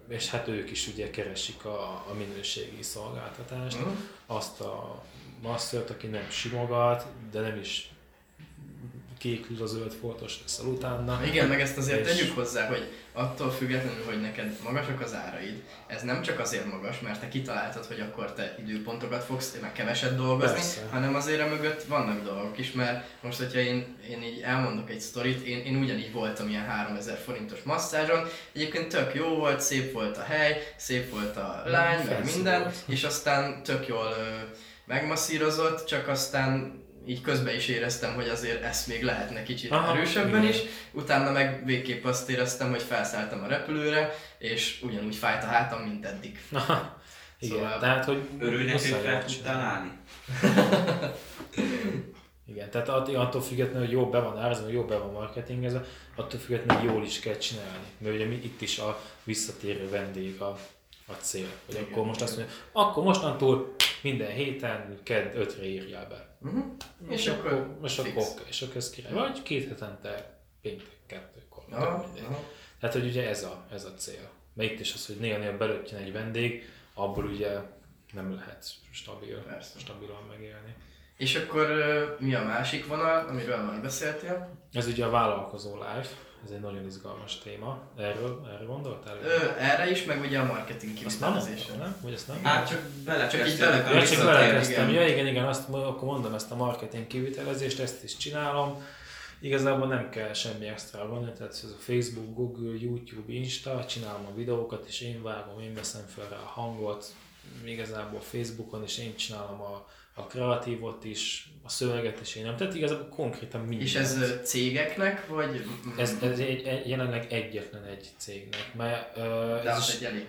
és hát ők is ugye keresik a, a minőségi szolgáltatást, Mhm. azt a masszört, aki nem simogat, de nem is kék a zöld foltos leszel utána. Igen, meg ezt azért És- tegyük hozzá, hogy attól függetlenül, hogy neked magasak az áraid, ez nem csak azért magas, mert te kitaláltad, hogy akkor te időpontokat fogsz, meg keveset dolgozni, Persze. hanem azért a mögött vannak dolgok is, mert most, hogyha én, én így elmondok egy sztorit, én, én ugyanígy voltam ilyen 3000 forintos masszázson, egyébként tök jó volt, szép volt a hely, szép volt a lány, meg minden, és aztán tök jól ö, megmasszírozott, csak aztán így közben is éreztem, hogy azért ezt még lehetne kicsit Aha, erősebben igen. is, utána meg végképp azt éreztem, hogy felszálltam a repülőre, és ugyanúgy fájt a hátam, mint eddig. Aha, igen, Szóval- tehát hogy Örülj neki, hogy fel tudtál csinálni. állni. Igen, tehát att- attól függetlenül, hogy jó be van árazva, jó be van marketingezve, attól függetlenül jól is kell csinálni. Mert ugye mi itt is a visszatérő vendég a, a cél. Hogy Igen, akkor most igen. azt mondja, akkor mostantól minden héten kedd ötre írjál be. Uh-huh. És, És akkor, akkor és akkor, és akkor ez király. Vagy két hetente, péntek, kettőkor, mindegy. aha. Tehát, hogy ugye ez a, ez a cél. Mert itt is az, hogy néha-néha belőtt egy vendég, abból ugye nem lehet stabil, Persze. stabilan megélni. És akkor mi a másik vonal, amiről már beszéltél? Ez ugye a vállalkozó life, ez egy nagyon izgalmas téma. Erről, erről gondoltál? Ö, erre is, meg ugye a marketing azt nem kivitelezésre. nem? Vagy azt nem? Hát csak belekezdtél. Csak így bele- a Ja, csak belekezdtem. igen. Ja, igen, igen, azt akkor mondom ezt a marketing kivitelezést, ezt is csinálom. Igazából nem kell semmi extra vonni, tehát ez a Facebook, Google, YouTube, Insta, csinálom a videókat, és én vágom, én veszem fel rá a hangot, igazából Facebookon is én csinálom a, a kreatívot is, a szöveget is én nem. Tehát igazából konkrétan mindent. És ez cégeknek, vagy... ez, ez egy, egy, jelenleg egyetlen egy cégnek, mert uh, De ez az is, egy elég.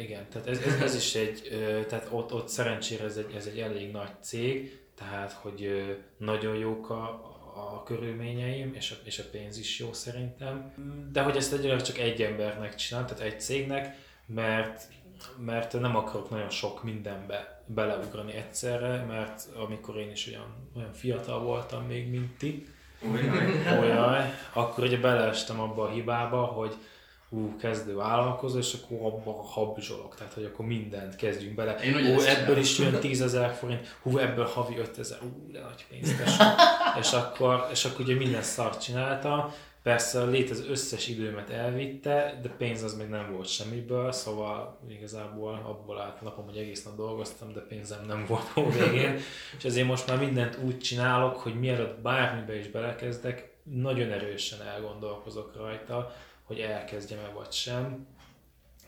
igen, tehát ez, ez, ez is egy, ö, tehát ott, ott szerencsére ez egy, ez egy elég nagy cég, tehát hogy ö, nagyon jók a, a körülményeim, és a, és a pénz is jó szerintem. De hogy ezt egyelőre csak egy embernek csinálom, tehát egy cégnek, mert, mert nem akarok nagyon sok mindenbe beleugrani egyszerre, mert amikor én is olyan, olyan fiatal voltam még, mint ti, Olyaj, akkor ugye beleestem abba a hibába, hogy ú, kezdő vállalkozó, és akkor abba habzsolok, tehát hogy akkor mindent kezdjünk bele. Én ugye ú, ebből is jön 10 ezer forint, hú, ebből havi 5 ezer, ú, de nagy pénz, tesó. és, akkor, és akkor ugye minden szart csináltam, Persze a lét összes időmet elvitte, de pénz az még nem volt semmiből, szóval igazából abból állt napom, hogy egész nap dolgoztam, de pénzem nem volt a végén. És ezért most már mindent úgy csinálok, hogy mielőtt bármibe is belekezdek, nagyon erősen elgondolkozok rajta, hogy elkezdjem-e vagy sem,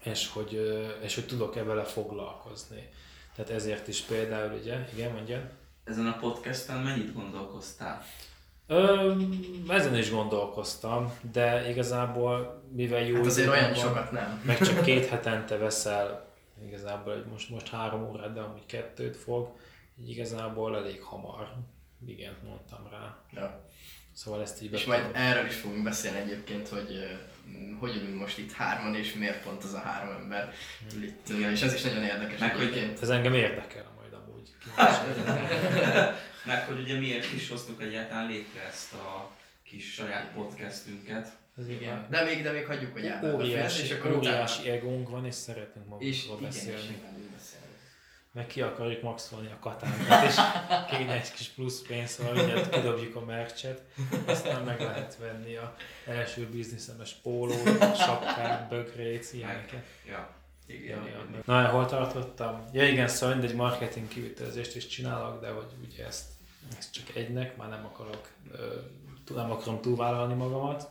és hogy, és hogy tudok-e vele foglalkozni. Tehát ezért is például, ugye, igen, mondjad? Ezen a podcasten mennyit gondolkoztál? Ö, ezen is gondolkoztam, de igazából, mivel jó Hát azért olyan sokat nem. meg csak két hetente veszel, igazából egy most, most három órát, de amúgy kettőt fog, így igazából elég hamar, igen, mondtam rá. Ja. Szóval ezt így És majd erről is fogunk beszélni egyébként, hogy hogy ülünk most itt hárman, és miért pont az a három ember ül itt. Igen. És ez is nagyon érdekes Meg hogy-. Ez engem érdekel majd amúgy. Meg hogy ugye miért is hoztuk egyáltalán létre ezt a kis saját podcastünket. Ez Igen. De még, de még hagyjuk, hogy a Óriási, és akkor utána... óriási egónk van, és szeretünk magunkról beszélni. Meg ki akarjuk maxolni a katánkat, és kéne egy kis plusz pénz, szóval mindjárt kidobjuk a mercset, aztán meg lehet venni a első bizniszemes pólót, sapkát, bögrét, ilyeneket. Ja. Igen, Ja, igen. Na, hol tartottam? Ja igen, szóval mindegy marketing kivitelezést is csinálok, de hogy ugye ezt, ezt csak egynek, már nem akarok, nem akarom túlvállalni magamat.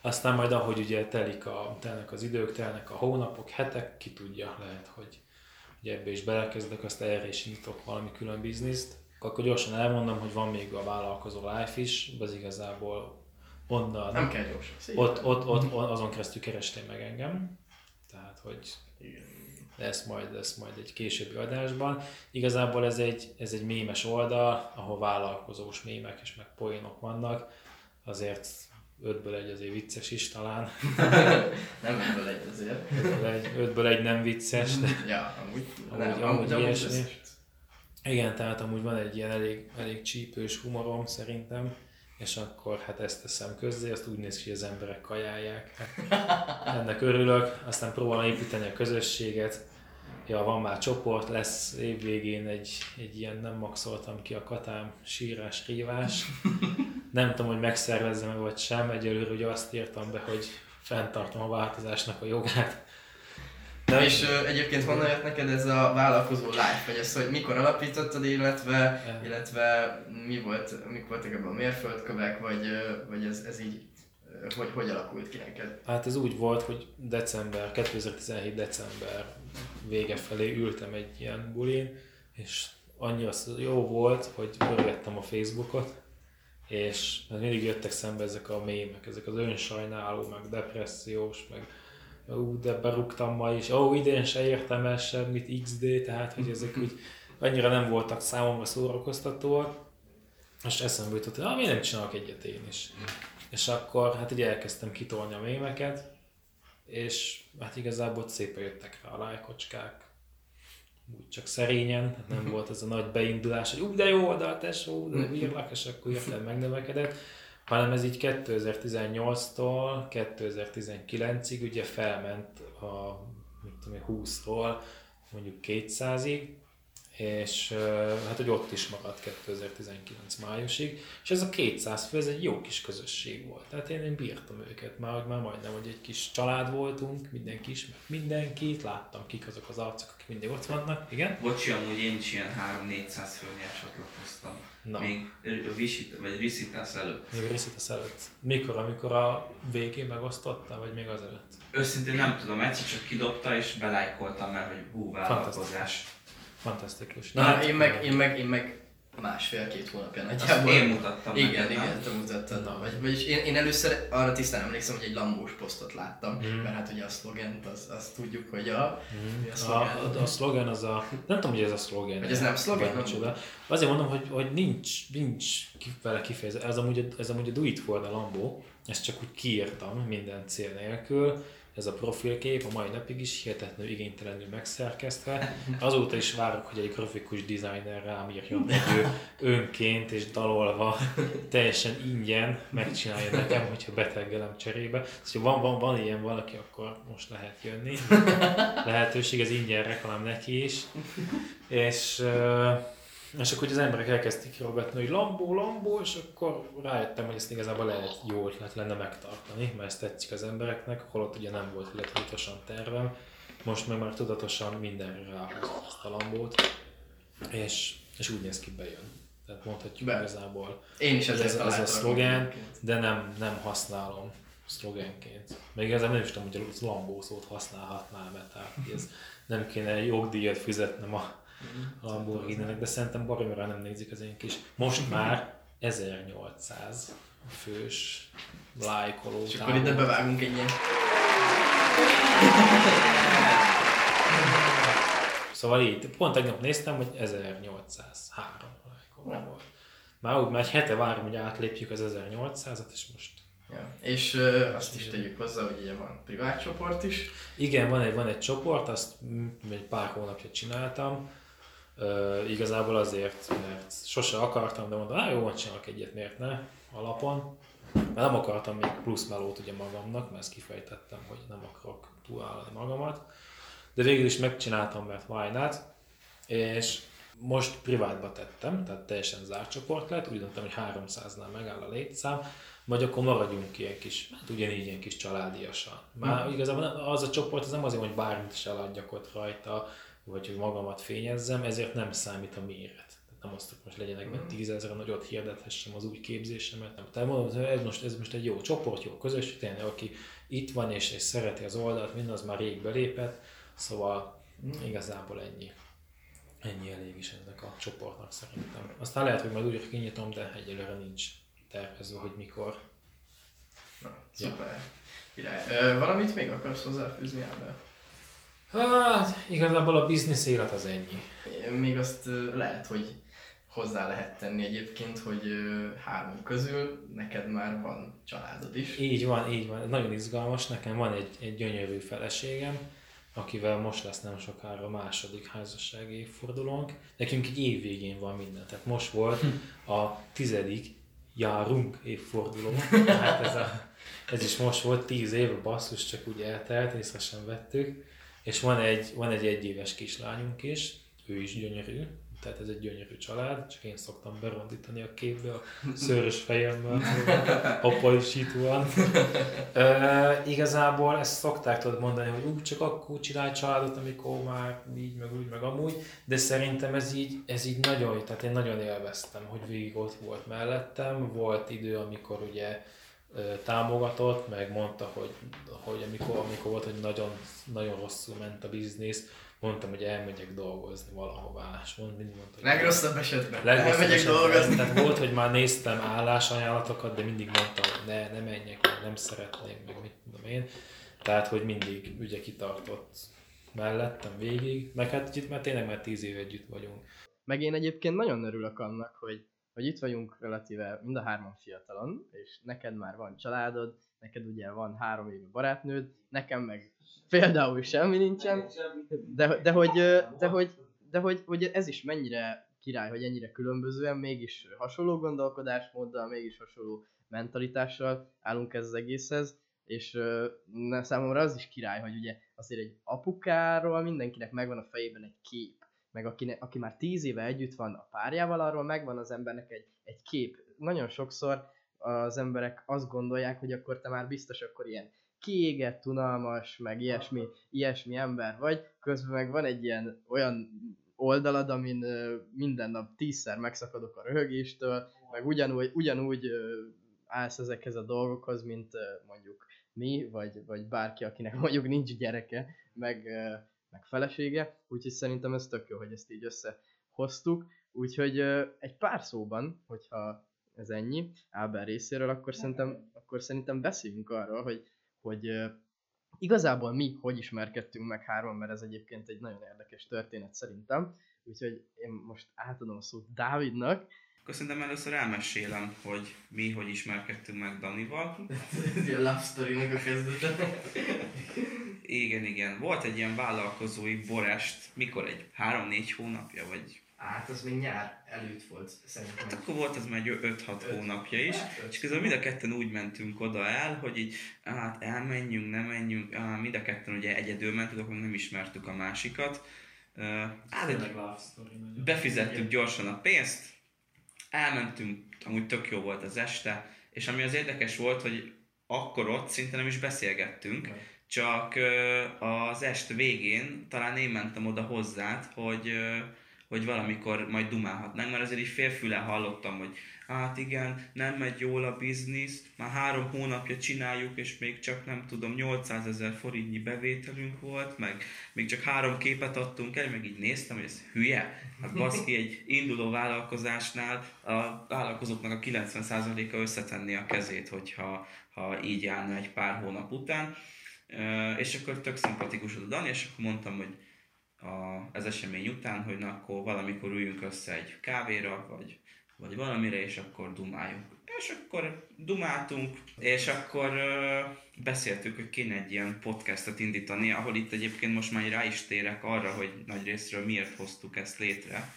Aztán majd ahogy ugye telik a, telnek az idők, telnek a hónapok, hetek, ki tudja, lehet, hogy ugye ebbe is belekezdek, azt erre is nyitok valami külön bizniszt. Akkor gyorsan elmondom, hogy van még a vállalkozó life is, az igazából onnan, Nem kell gyorsan. Ott, ott, ott, ott, azon keresztül kerestél meg engem. Tehát, hogy Igen. Lesz majd, lesz majd egy későbbi adásban. Igazából ez egy, ez egy mémes oldal, ahol vállalkozós mémek és meg poénok vannak, azért ötből egy azért vicces is talán, Nem ebből egy azért. ötből egy, ötből egy nem vicces, de Ja, amúgy. Amúgy- nem, amúgy ilyesmi. összes. igen, tehát amúgy van egy ilyen elég, elég csípős humorom szerintem, és akkor hát ezt teszem közzé, azt úgy néz ki, hogy az emberek kajálják. Ennek örülök, aztán próbálom építeni a közösséget. Ja, van már csoport, lesz évvégén egy, egy ilyen, nem maxoltam ki a katám, sírás, rívás. Nem tudom, hogy megszervezzem-e vagy sem, egyelőre ugye azt írtam be, hogy fenntartom a változásnak a jogát. De és ö, egyébként honnan jött neked ez a vállalkozó life, vagy ez, hogy mikor alapítottad, illetve, illetve mi volt, mik voltak ebben a mérföldkövek, vagy, vagy ez, ez így, hogy, hogy alakult ki neked? Hát ez úgy volt, hogy december, 2017 december vége felé ültem egy ilyen bulin, és annyira jó volt, hogy pörgettem a Facebookot, és mindig jöttek szembe ezek a mémek, ezek az önsajnáló, meg depressziós, meg ú, de berúgtam ma is, ó, idén se értem el semmit, XD, tehát hogy ezek úgy annyira nem voltak számomra szórakoztatóak, és eszembe jutott, hogy ah, miért nem csinálok egyet én is. És akkor hát ugye elkezdtem kitolni a mémeket, és hát igazából szépen jöttek rá a lájkocskák, úgy csak szerényen, hát nem volt ez a nagy beindulás, hogy úgy de jó oldal, tesó, de írlak, és akkor hirtelen megnövekedett, hanem ez így 2018-tól 2019-ig ugye felment a mit tudom én, 20-ról mondjuk 200-ig, és hát hogy ott is maradt 2019 májusig, és ez a 200 fő, ez egy jó kis közösség volt. Tehát én, én bírtam őket, már, már majdnem, hogy egy kis család voltunk, mindenki ismert mindenkit, láttam kik azok az arcok, akik mindig ott vannak, igen. Bocsi, amúgy én is ilyen 3-400 főnél csatlakoztam. Na. Még visit, vagy Risitas előtt. Még Risitas előtt. Mikor, amikor a végén megosztotta, vagy még azelőtt? Őszintén nem tudom, egyszer csak kidobta és belájkoltam, mert hogy hú, vállalkozás. Fantasztikus. Na, hát, én, meg, én, meg, én meg másfél-két hónapja nagyjából. én mutattam Igen, neked, igen, te mutattad. Na. Vagy, vagyis én, én először arra tisztán emlékszem, hogy egy lambós posztot láttam, mm. mert hát ugye a szlogent, az, az tudjuk, hogy a... Mm. a, szlogen. a, a, szlogen az a... Nem tudom, hogy ez a szlogen. Hogy ez nem szlogen? Nem csoda. Azért mondom, hogy, hogy nincs, nincs vele kifejezve. Ez amúgy, ez amúgy a Do It For the Lambó, ezt csak úgy kiírtam minden cél nélkül, ez a profilkép a mai napig is hihetetlenül igénytelenül megszerkesztve. Azóta is várok, hogy egy grafikus designer rám írjon, hogy ő önként és dalolva teljesen ingyen megcsinálja nekem, hogyha beteggelem cserébe. Szóval van, van, van ilyen valaki, akkor most lehet jönni. Lehetőség, ez ingyen reklám neki is. És és akkor az emberek elkezdték kirogatni, hogy Lambó, Lambó, és akkor rájöttem, hogy ezt igazából lehet jó ötlet lenne megtartani, mert ezt tetszik az embereknek, holott ugye nem volt tudatosan tervem. Most meg már tudatosan mindenre ráhúzott ezt a Lambót, és, és úgy néz ki, bejön. Tehát mondhatjuk Be. igazából. Én is ezért ez, ez a szlogen, de nem, nem használom szlogenként. Még ezzel nem is tudom, hogy a Lambó szót használhatnám-e, tehát ez nem kéne jogdíjat fizetnem a a Lamborghini-nek, de szerintem baromira nem nézik az én kis. Most már 1800 fős lájkoló. És akkor ide bevágunk egy ilyen. Szóval így, pont tegnap néztem, hogy 1803 lájkoló volt. Már úgy már egy hete várom, hogy átlépjük az 1800-at, és most Ja. És uh, azt is tegyük hozzá, hogy ugye van privát csoport is. Igen, van egy, van egy csoport, azt egy pár hónapja csináltam, Uh, igazából azért, mert sose akartam, de mondom, jó, hogy csinálok egyet, miért ne, alapon. Mert nem akartam még plusz melót ugye magamnak, mert ezt kifejtettem, hogy nem akarok túlállani magamat. De végül is megcsináltam, mert why not? És most privátba tettem, tehát teljesen zárt csoport lett, úgy döntem, hogy 300-nál megáll a létszám, vagy akkor maradjunk ilyen kis, hát ugyanígy ilyen kis családiasan. Már mm. igazából az a csoport az nem azért, hogy bármit is eladjak ott rajta, vagy hogy magamat fényezzem, ezért nem számít a méret. Tehát nem azt, hogy most legyenek benne tízezeren, hogy ott hirdethessem az új képzésemet. Nem. Tehát mondom, hogy ez most, ez most egy jó csoport, jó közösség, tényleg, aki itt van és, és szereti az oldalt, minden az már rég belépett, szóval mm. igazából ennyi. Ennyi elég is ennek a csoportnak szerintem. Aztán lehet, hogy majd újra kinyitom, de egyelőre nincs tervezve, hogy mikor. Na, szuper. Ja. valamit még akarsz hozzáfűzni ebben? Hát, igazából a biznisz élet az ennyi. Még azt lehet, hogy hozzá lehet tenni egyébként, hogy három közül neked már van családod is. Így van, így van. Nagyon izgalmas. Nekem van egy, egy gyönyörű feleségem, akivel most lesz nem sokára a második házassági évfordulónk. Nekünk egy év végén van minden. Tehát most volt hm. a tizedik járunk évforduló. Hát ez, a, ez is most volt, tíz év, basszus, csak úgy eltelt, észre sem vettük. És van egy, van egy egyéves kislányunk is, ő is gyönyörű, tehát ez egy gyönyörű család, csak én szoktam berondítani a képbe a szőrös fejemmel, apalisítóan. e, igazából ezt szokták tudod mondani, hogy úgy csak akkor csinálj családot, amikor már így, meg úgy, meg amúgy, de szerintem ez így, ez így nagyon, tehát én nagyon élveztem, hogy végig ott volt mellettem, volt idő, amikor ugye támogatott, meg mondta, hogy, hogy amikor, amikor volt, hogy nagyon, nagyon rosszul ment a biznisz, mondtam, hogy elmegyek dolgozni valahová, és mond, mindig mondta, hogy Legrosszabb esetben, legrosszabb elmegyek esetben. dolgozni. Tehát volt, hogy már néztem állásajánlatokat, de mindig mondtam, hogy ne, ne menjek, meg nem szeretném, meg mit tudom én. Tehát, hogy mindig ugye kitartott mellettem végig, meg hát itt már tényleg már tíz év együtt vagyunk. Meg én egyébként nagyon örülök annak, hogy hogy itt vagyunk relatíve mind a hárman fiatalon, és neked már van családod, neked ugye van három éve barátnőd, nekem meg például semmi nincsen, de, de, hogy, de hogy de hogy, hogy ez is mennyire király, hogy ennyire különbözően, mégis hasonló gondolkodásmóddal, mégis hasonló mentalitással állunk ez az egészhez, és uh, számomra az is király, hogy ugye azért egy apukáról mindenkinek megvan a fejében egy kép, meg aki, aki már tíz éve együtt van a párjával, arról megvan az embernek egy, egy kép. Nagyon sokszor az emberek azt gondolják, hogy akkor te már biztos akkor ilyen kiégett, unalmas, meg ilyesmi, ilyesmi ember vagy, közben meg van egy ilyen olyan oldalad, amin minden nap tízszer megszakadok a röhögéstől, meg ugyanúgy, ugyanúgy állsz ezekhez a dolgokhoz, mint mondjuk mi, vagy, vagy bárki, akinek mondjuk nincs gyereke, meg, meg felesége, úgyhogy szerintem ez tök jó, hogy ezt így összehoztuk. Úgyhogy egy pár szóban, hogyha ez ennyi Ábel részéről, akkor szerintem, akkor szerintem beszéljünk arról, hogy, hogy igazából mi hogy ismerkedtünk meg hárman, mert ez egyébként egy nagyon érdekes történet szerintem. Úgyhogy én most átadom a szót Dávidnak, akkor szerintem először elmesélem, hogy mi hogy ismerkedtünk meg Danival. Ez ilyen love story a kezdete. Igen, igen. Volt egy ilyen vállalkozói borest, mikor egy három-négy hónapja, vagy Hát az még nyár előtt volt szerintem. Hát akkor volt az már egy 5-6 hónapja is, hát, és közben mind a ketten úgy mentünk oda el, hogy így, hát elmenjünk, nem menjünk, ah, mind a ketten ugye egyedül mentünk, akkor nem ismertük a másikat. Hát, egy, befizettük gyorsan a pénzt, elmentünk, amúgy tök jó volt az este, és ami az érdekes volt, hogy akkor ott szinte nem is beszélgettünk, csak az est végén talán én mentem oda hozzád, hogy hogy valamikor majd dumálhatnánk, mert azért is félfüle hallottam, hogy hát igen, nem megy jól a biznisz, már három hónapja csináljuk, és még csak nem tudom, 800 ezer forintnyi bevételünk volt, meg még csak három képet adtunk el, meg így néztem, hogy ez hülye. Hát baszki, egy induló vállalkozásnál a vállalkozóknak a 90%-a összetenni a kezét, hogyha ha így állna egy pár hónap után. És akkor tök szimpatikus a Dani, és akkor mondtam, hogy a, az esemény után, hogy na akkor valamikor üljünk össze egy kávéra, vagy, vagy valamire, és akkor dumáljunk. És akkor dumáltunk, és akkor uh, beszéltük, hogy kéne egy ilyen podcastot indítani, ahol itt egyébként most már rá is térek arra, hogy nagy részről miért hoztuk ezt létre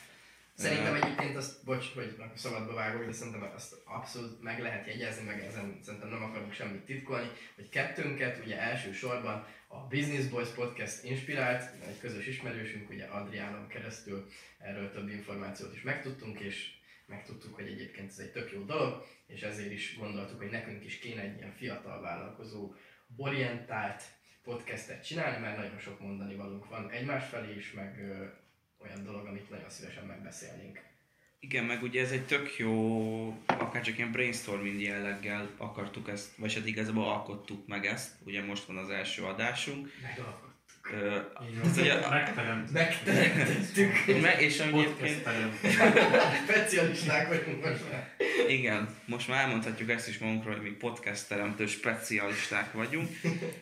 Szerintem egyébként azt, bocs, hogy szabadba vágok, de szerintem azt abszolút meg lehet jegyezni, meg ezen szerintem nem akarunk semmit titkolni, hogy kettőnket ugye elsősorban a Business Boys Podcast inspirált, egy közös ismerősünk, ugye Adriánon keresztül erről több információt is megtudtunk, és megtudtuk, hogy egyébként ez egy tök jó dolog, és ezért is gondoltuk, hogy nekünk is kéne egy ilyen fiatal vállalkozó orientált podcastet csinálni, mert nagyon sok mondani valunk van egymás felé is, meg olyan dolog, amit nagyon szívesen megbeszélnénk. Igen, meg ugye ez egy tök jó, akár csak ilyen brainstorming jelleggel akartuk ezt, vagy hát igazából alkottuk meg ezt, ugye most van az első adásunk. Megalkottuk. Megteremtettük. Me, és egyébként... Specialisták vagyunk most már. Igen, most már elmondhatjuk ezt is magunkról, hogy mi podcast teremtő specialisták vagyunk.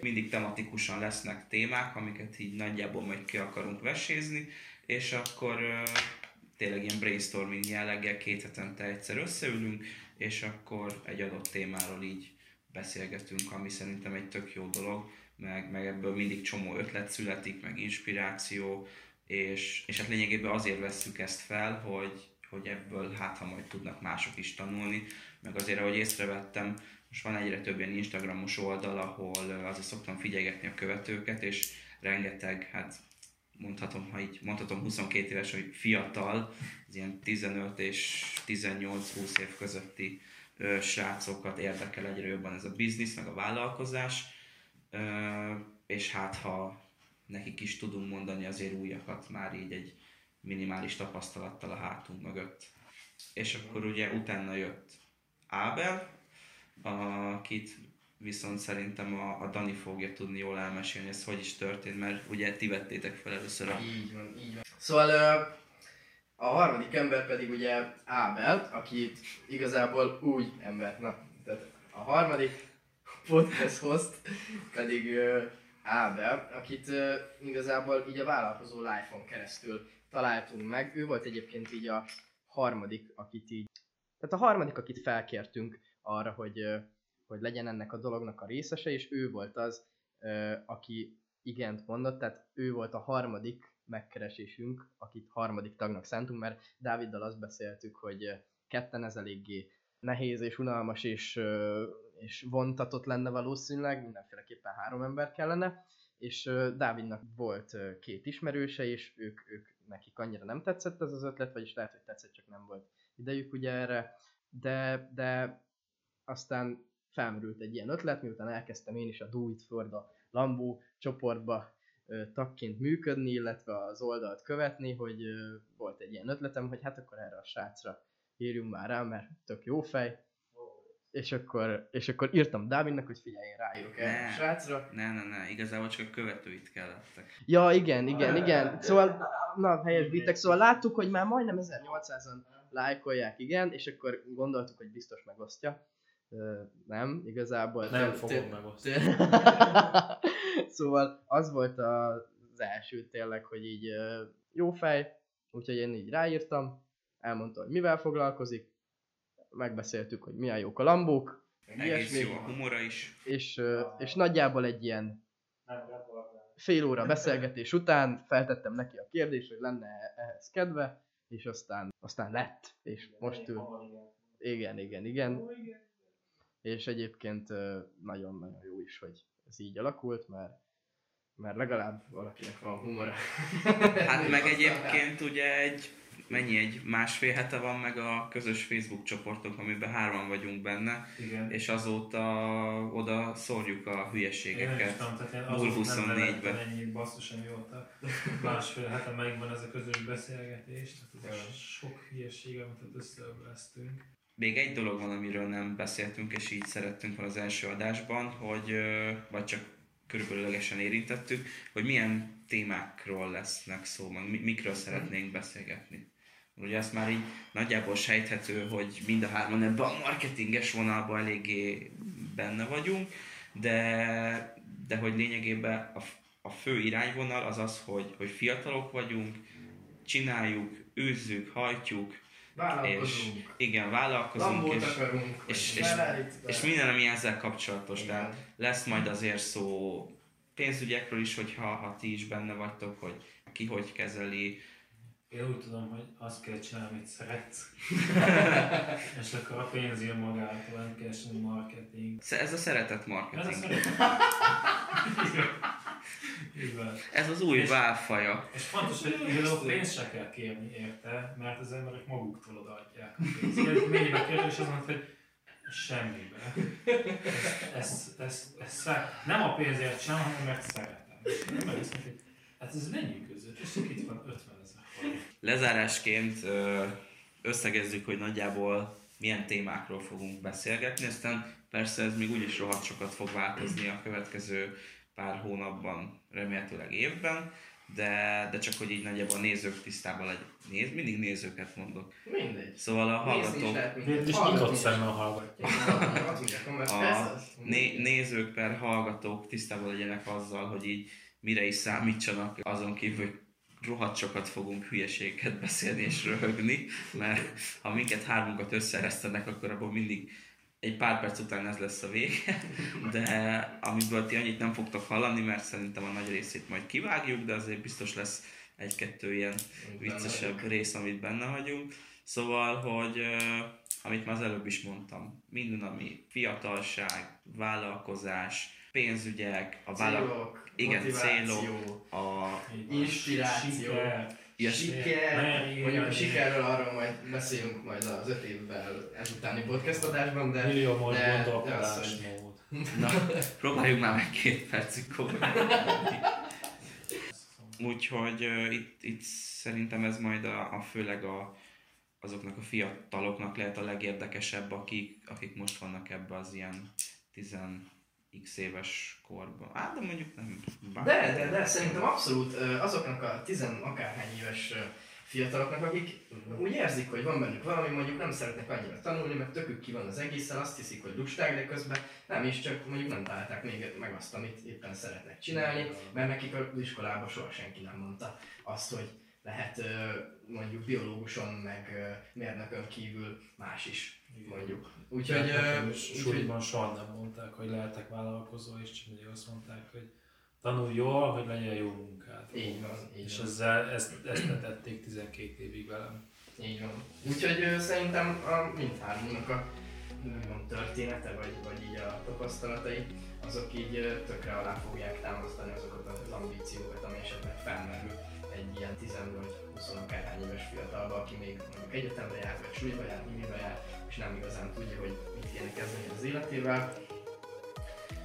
Mindig tematikusan lesznek témák, amiket így nagyjából majd ki akarunk vesézni és akkor tényleg ilyen brainstorming jelleggel két hetente egyszer összeülünk, és akkor egy adott témáról így beszélgetünk, ami szerintem egy tök jó dolog, meg, meg ebből mindig csomó ötlet születik, meg inspiráció, és, és hát lényegében azért vesszük ezt fel, hogy, hogy ebből hát ha majd tudnak mások is tanulni, meg azért, ahogy észrevettem, most van egyre több ilyen Instagramos oldal, ahol azért szoktam figyelgetni a követőket, és rengeteg, hát mondhatom, ha így mondhatom 22 éves, hogy fiatal, az ilyen 15 és 18-20 év közötti ö, srácokat érdekel egyre jobban ez a biznisz, meg a vállalkozás, ö, és hát ha nekik is tudunk mondani azért újakat már így egy minimális tapasztalattal a hátunk mögött. És akkor ugye utána jött Ábel, akit viszont szerintem a, a Dani fogja tudni jól elmesélni, ez hogy is történt, mert ugye ti vettétek fel először a... Így van, így van. Szóval a harmadik ember pedig ugye Ábel, aki igazából úgy ember, na, tehát a harmadik podcast host pedig Ábel, akit igazából így a vállalkozó life-on keresztül találtunk meg. Ő volt egyébként így a harmadik, akit így, tehát a harmadik, akit felkértünk arra, hogy hogy legyen ennek a dolognak a részese, és ő volt az, aki igent mondott, tehát ő volt a harmadik megkeresésünk, akit harmadik tagnak szántunk, mert Dáviddal azt beszéltük, hogy ketten ez eléggé nehéz és unalmas és, és vontatott lenne valószínűleg, mindenféleképpen három ember kellene, és Dávidnak volt két ismerőse, és ők, ők nekik annyira nem tetszett ez az ötlet, vagyis lehet, hogy tetszett, csak nem volt idejük ugye erre, de, de aztán felmerült egy ilyen ötlet, miután elkezdtem én is a Do It For the Lambó csoportba tagként működni, illetve az oldalt követni, hogy volt egy ilyen ötletem, hogy hát akkor erre a srácra írjunk már rá, mert tök jó fej, és akkor, és akkor írtam Dávidnak, hogy figyelj, én ráírok erre a srácra. Ne, ne, ne, igazából csak a követőit kellettek. Ja, igen, igen, igen. Szóval, na, helyes bitek, szóval láttuk, hogy már majdnem 1800-an lájkolják, igen, és akkor gondoltuk, hogy biztos megosztja. Nem, igazából. Nem fogom megosztani. szóval az volt az első tényleg, hogy így jó fej, úgyhogy én így ráírtam, elmondta, hogy mivel foglalkozik, megbeszéltük, hogy milyen jók a lambók, egész jó a humora is. És, és nagyjából egy ilyen fél óra beszélgetés után feltettem neki a kérdést, hogy lenne ehhez kedve, és aztán, aztán lett, és most ő... Igen, igen, igen. És egyébként nagyon-nagyon jó is, hogy ez így alakult, mert mert legalább valakinek van humora. Hát meg egyébként ugye egy mennyi egy másfél hete van meg a közös Facebook csoportunk, amiben hárman vagyunk benne, Igen. és azóta oda szórjuk a hülyeségeket. Én 24-ben. Ennyi basszus, amióta másfél hete megvan ez a közös beszélgetés, tehát ez sok hülyeség, amit összeöblesztünk. Még egy dolog van, amiről nem beszéltünk, és így szerettünk volna az első adásban, hogy, vagy csak körülbelüllegesen érintettük, hogy milyen témákról lesznek szó, meg mikről szeretnénk beszélgetni. Ugye ezt már így nagyjából sejthető, hogy mind a hárman ebben a marketinges vonalban eléggé benne vagyunk, de, de hogy lényegében a, a fő irányvonal az az, hogy, hogy fiatalok vagyunk, csináljuk, űzzük, hajtjuk, Vállalkozunk. És, igen, vállalkozunk. és, akarunk, és, és, és, minden, ami ezzel kapcsolatos. Igen. Tehát lesz majd azért szó pénzügyekről is, hogyha ha ti is benne vagytok, hogy ki hogy kezeli, én úgy tudom, hogy azt kell csinálni, amit szeretsz. és akkor a pénz jön magától, nem kell marketing. Ez a szeretet marketing. Ez, a szeretet. Ez az új válfaja. És fontos, hogy igazából pénzt se kell kérni érte, mert az emberek maguktól odaadják a pénzt. Mennyibe kérdés az mondta, hogy semmibe. Ez, ez, ez, ez, nem a pénzért sem, hanem mert szeretem. Nem, ez, hát ez mennyi között? És itt van 50 ezer Lezárásként összegezzük, hogy nagyjából milyen témákról fogunk beszélgetni, aztán persze ez még úgyis rohadt sokat fog változni a következő pár hónapban, remélhetőleg évben, de, de csak hogy így nagyjából a nézők tisztában legyen. Néz, mindig nézőket mondok. Mindegy. Szóval a hallgatók... És nyitott szemmel hallgatják. A né, nézők per hallgatók tisztában legyenek azzal, hogy így mire is számítsanak azon kívül, hogy rohadt sokat fogunk hülyeséget beszélni és röhögni, mert ha minket hármunkat összeresztenek, akkor abból mindig egy pár perc után ez lesz a vége, de amiből ti annyit nem fogtok hallani, mert szerintem a nagy részét majd kivágjuk, de azért biztos lesz egy-kettő ilyen viccesebb rész, amit benne vagyunk. Szóval, hogy amit már az előbb is mondtam, minden, ami fiatalság, vállalkozás, pénzügyek, a vállalkozás, igen, célok, a inspiráció, siker, ja, siker. Mondjuk a sikerről arról majd beszélünk majd az öt évvel ezutáni podcast adásban, de, Millió de az, hogy... Na, próbáljuk már meg két percig Úgyhogy uh, itt, itt szerintem ez majd a, a főleg a, azoknak a fiataloknak lehet a legérdekesebb, akik, akik most vannak ebbe az ilyen 10 x éves korban. Á, de mondjuk nem. De, de, de, szerintem abszolút azoknak a tizen akárhány éves fiataloknak, akik úgy érzik, hogy van bennük valami, mondjuk nem szeretnek annyira tanulni, mert tökük ki van az egészen, azt hiszik, hogy lusták, de közben nem is, csak mondjuk nem találták még meg azt, amit éppen szeretnek csinálni, mert nekik az iskolában soha senki nem mondta azt, hogy lehet mondjuk biológuson, meg mérnökön kívül más is, mondjuk. Úgyhogy... Suliban soha nem mondták, hogy lehetek vállalkozó, és csak mindig azt mondták, hogy tanulj jól, hogy legyen jó munkád. Így van, így És van. ezzel, ezt, ezt tették 12 évig velem. Így van. Úgyhogy szerintem a mindhármunknak a úgymond története, vagy, vagy így a tapasztalatai, azok így tökre alá fogják támasztani azokat az ambíciókat, ami esetleg felmerül egy ilyen 10 vagy 20 akárhány éves fiatalba, aki még mondjuk egyetemre jár, vagy suliba jár, minibe jár, és nem igazán tudja, hogy mit kéne kezdeni az életével.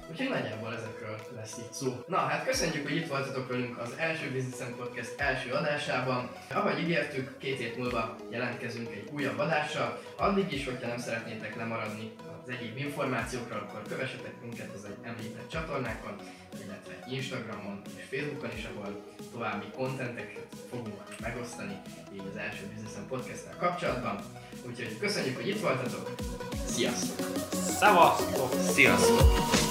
Úgyhogy nagyjából ezekről lesz itt szó. Na hát köszönjük, hogy itt voltatok velünk az első Business Podcast első adásában. Ahogy ígértük, két hét múlva jelentkezünk egy újabb adással. Addig is, hogyha nem szeretnétek lemaradni az egyéb információkra, akkor kövessetek minket az egy említett csatornákon, illetve Instagramon és Facebookon is, ahol további kontenteket fogunk megosztani így az első Business podcast kapcsolatban. Úgyhogy köszönjük, hogy itt voltatok! Sziasztok! Szevasztok! Sziasztok!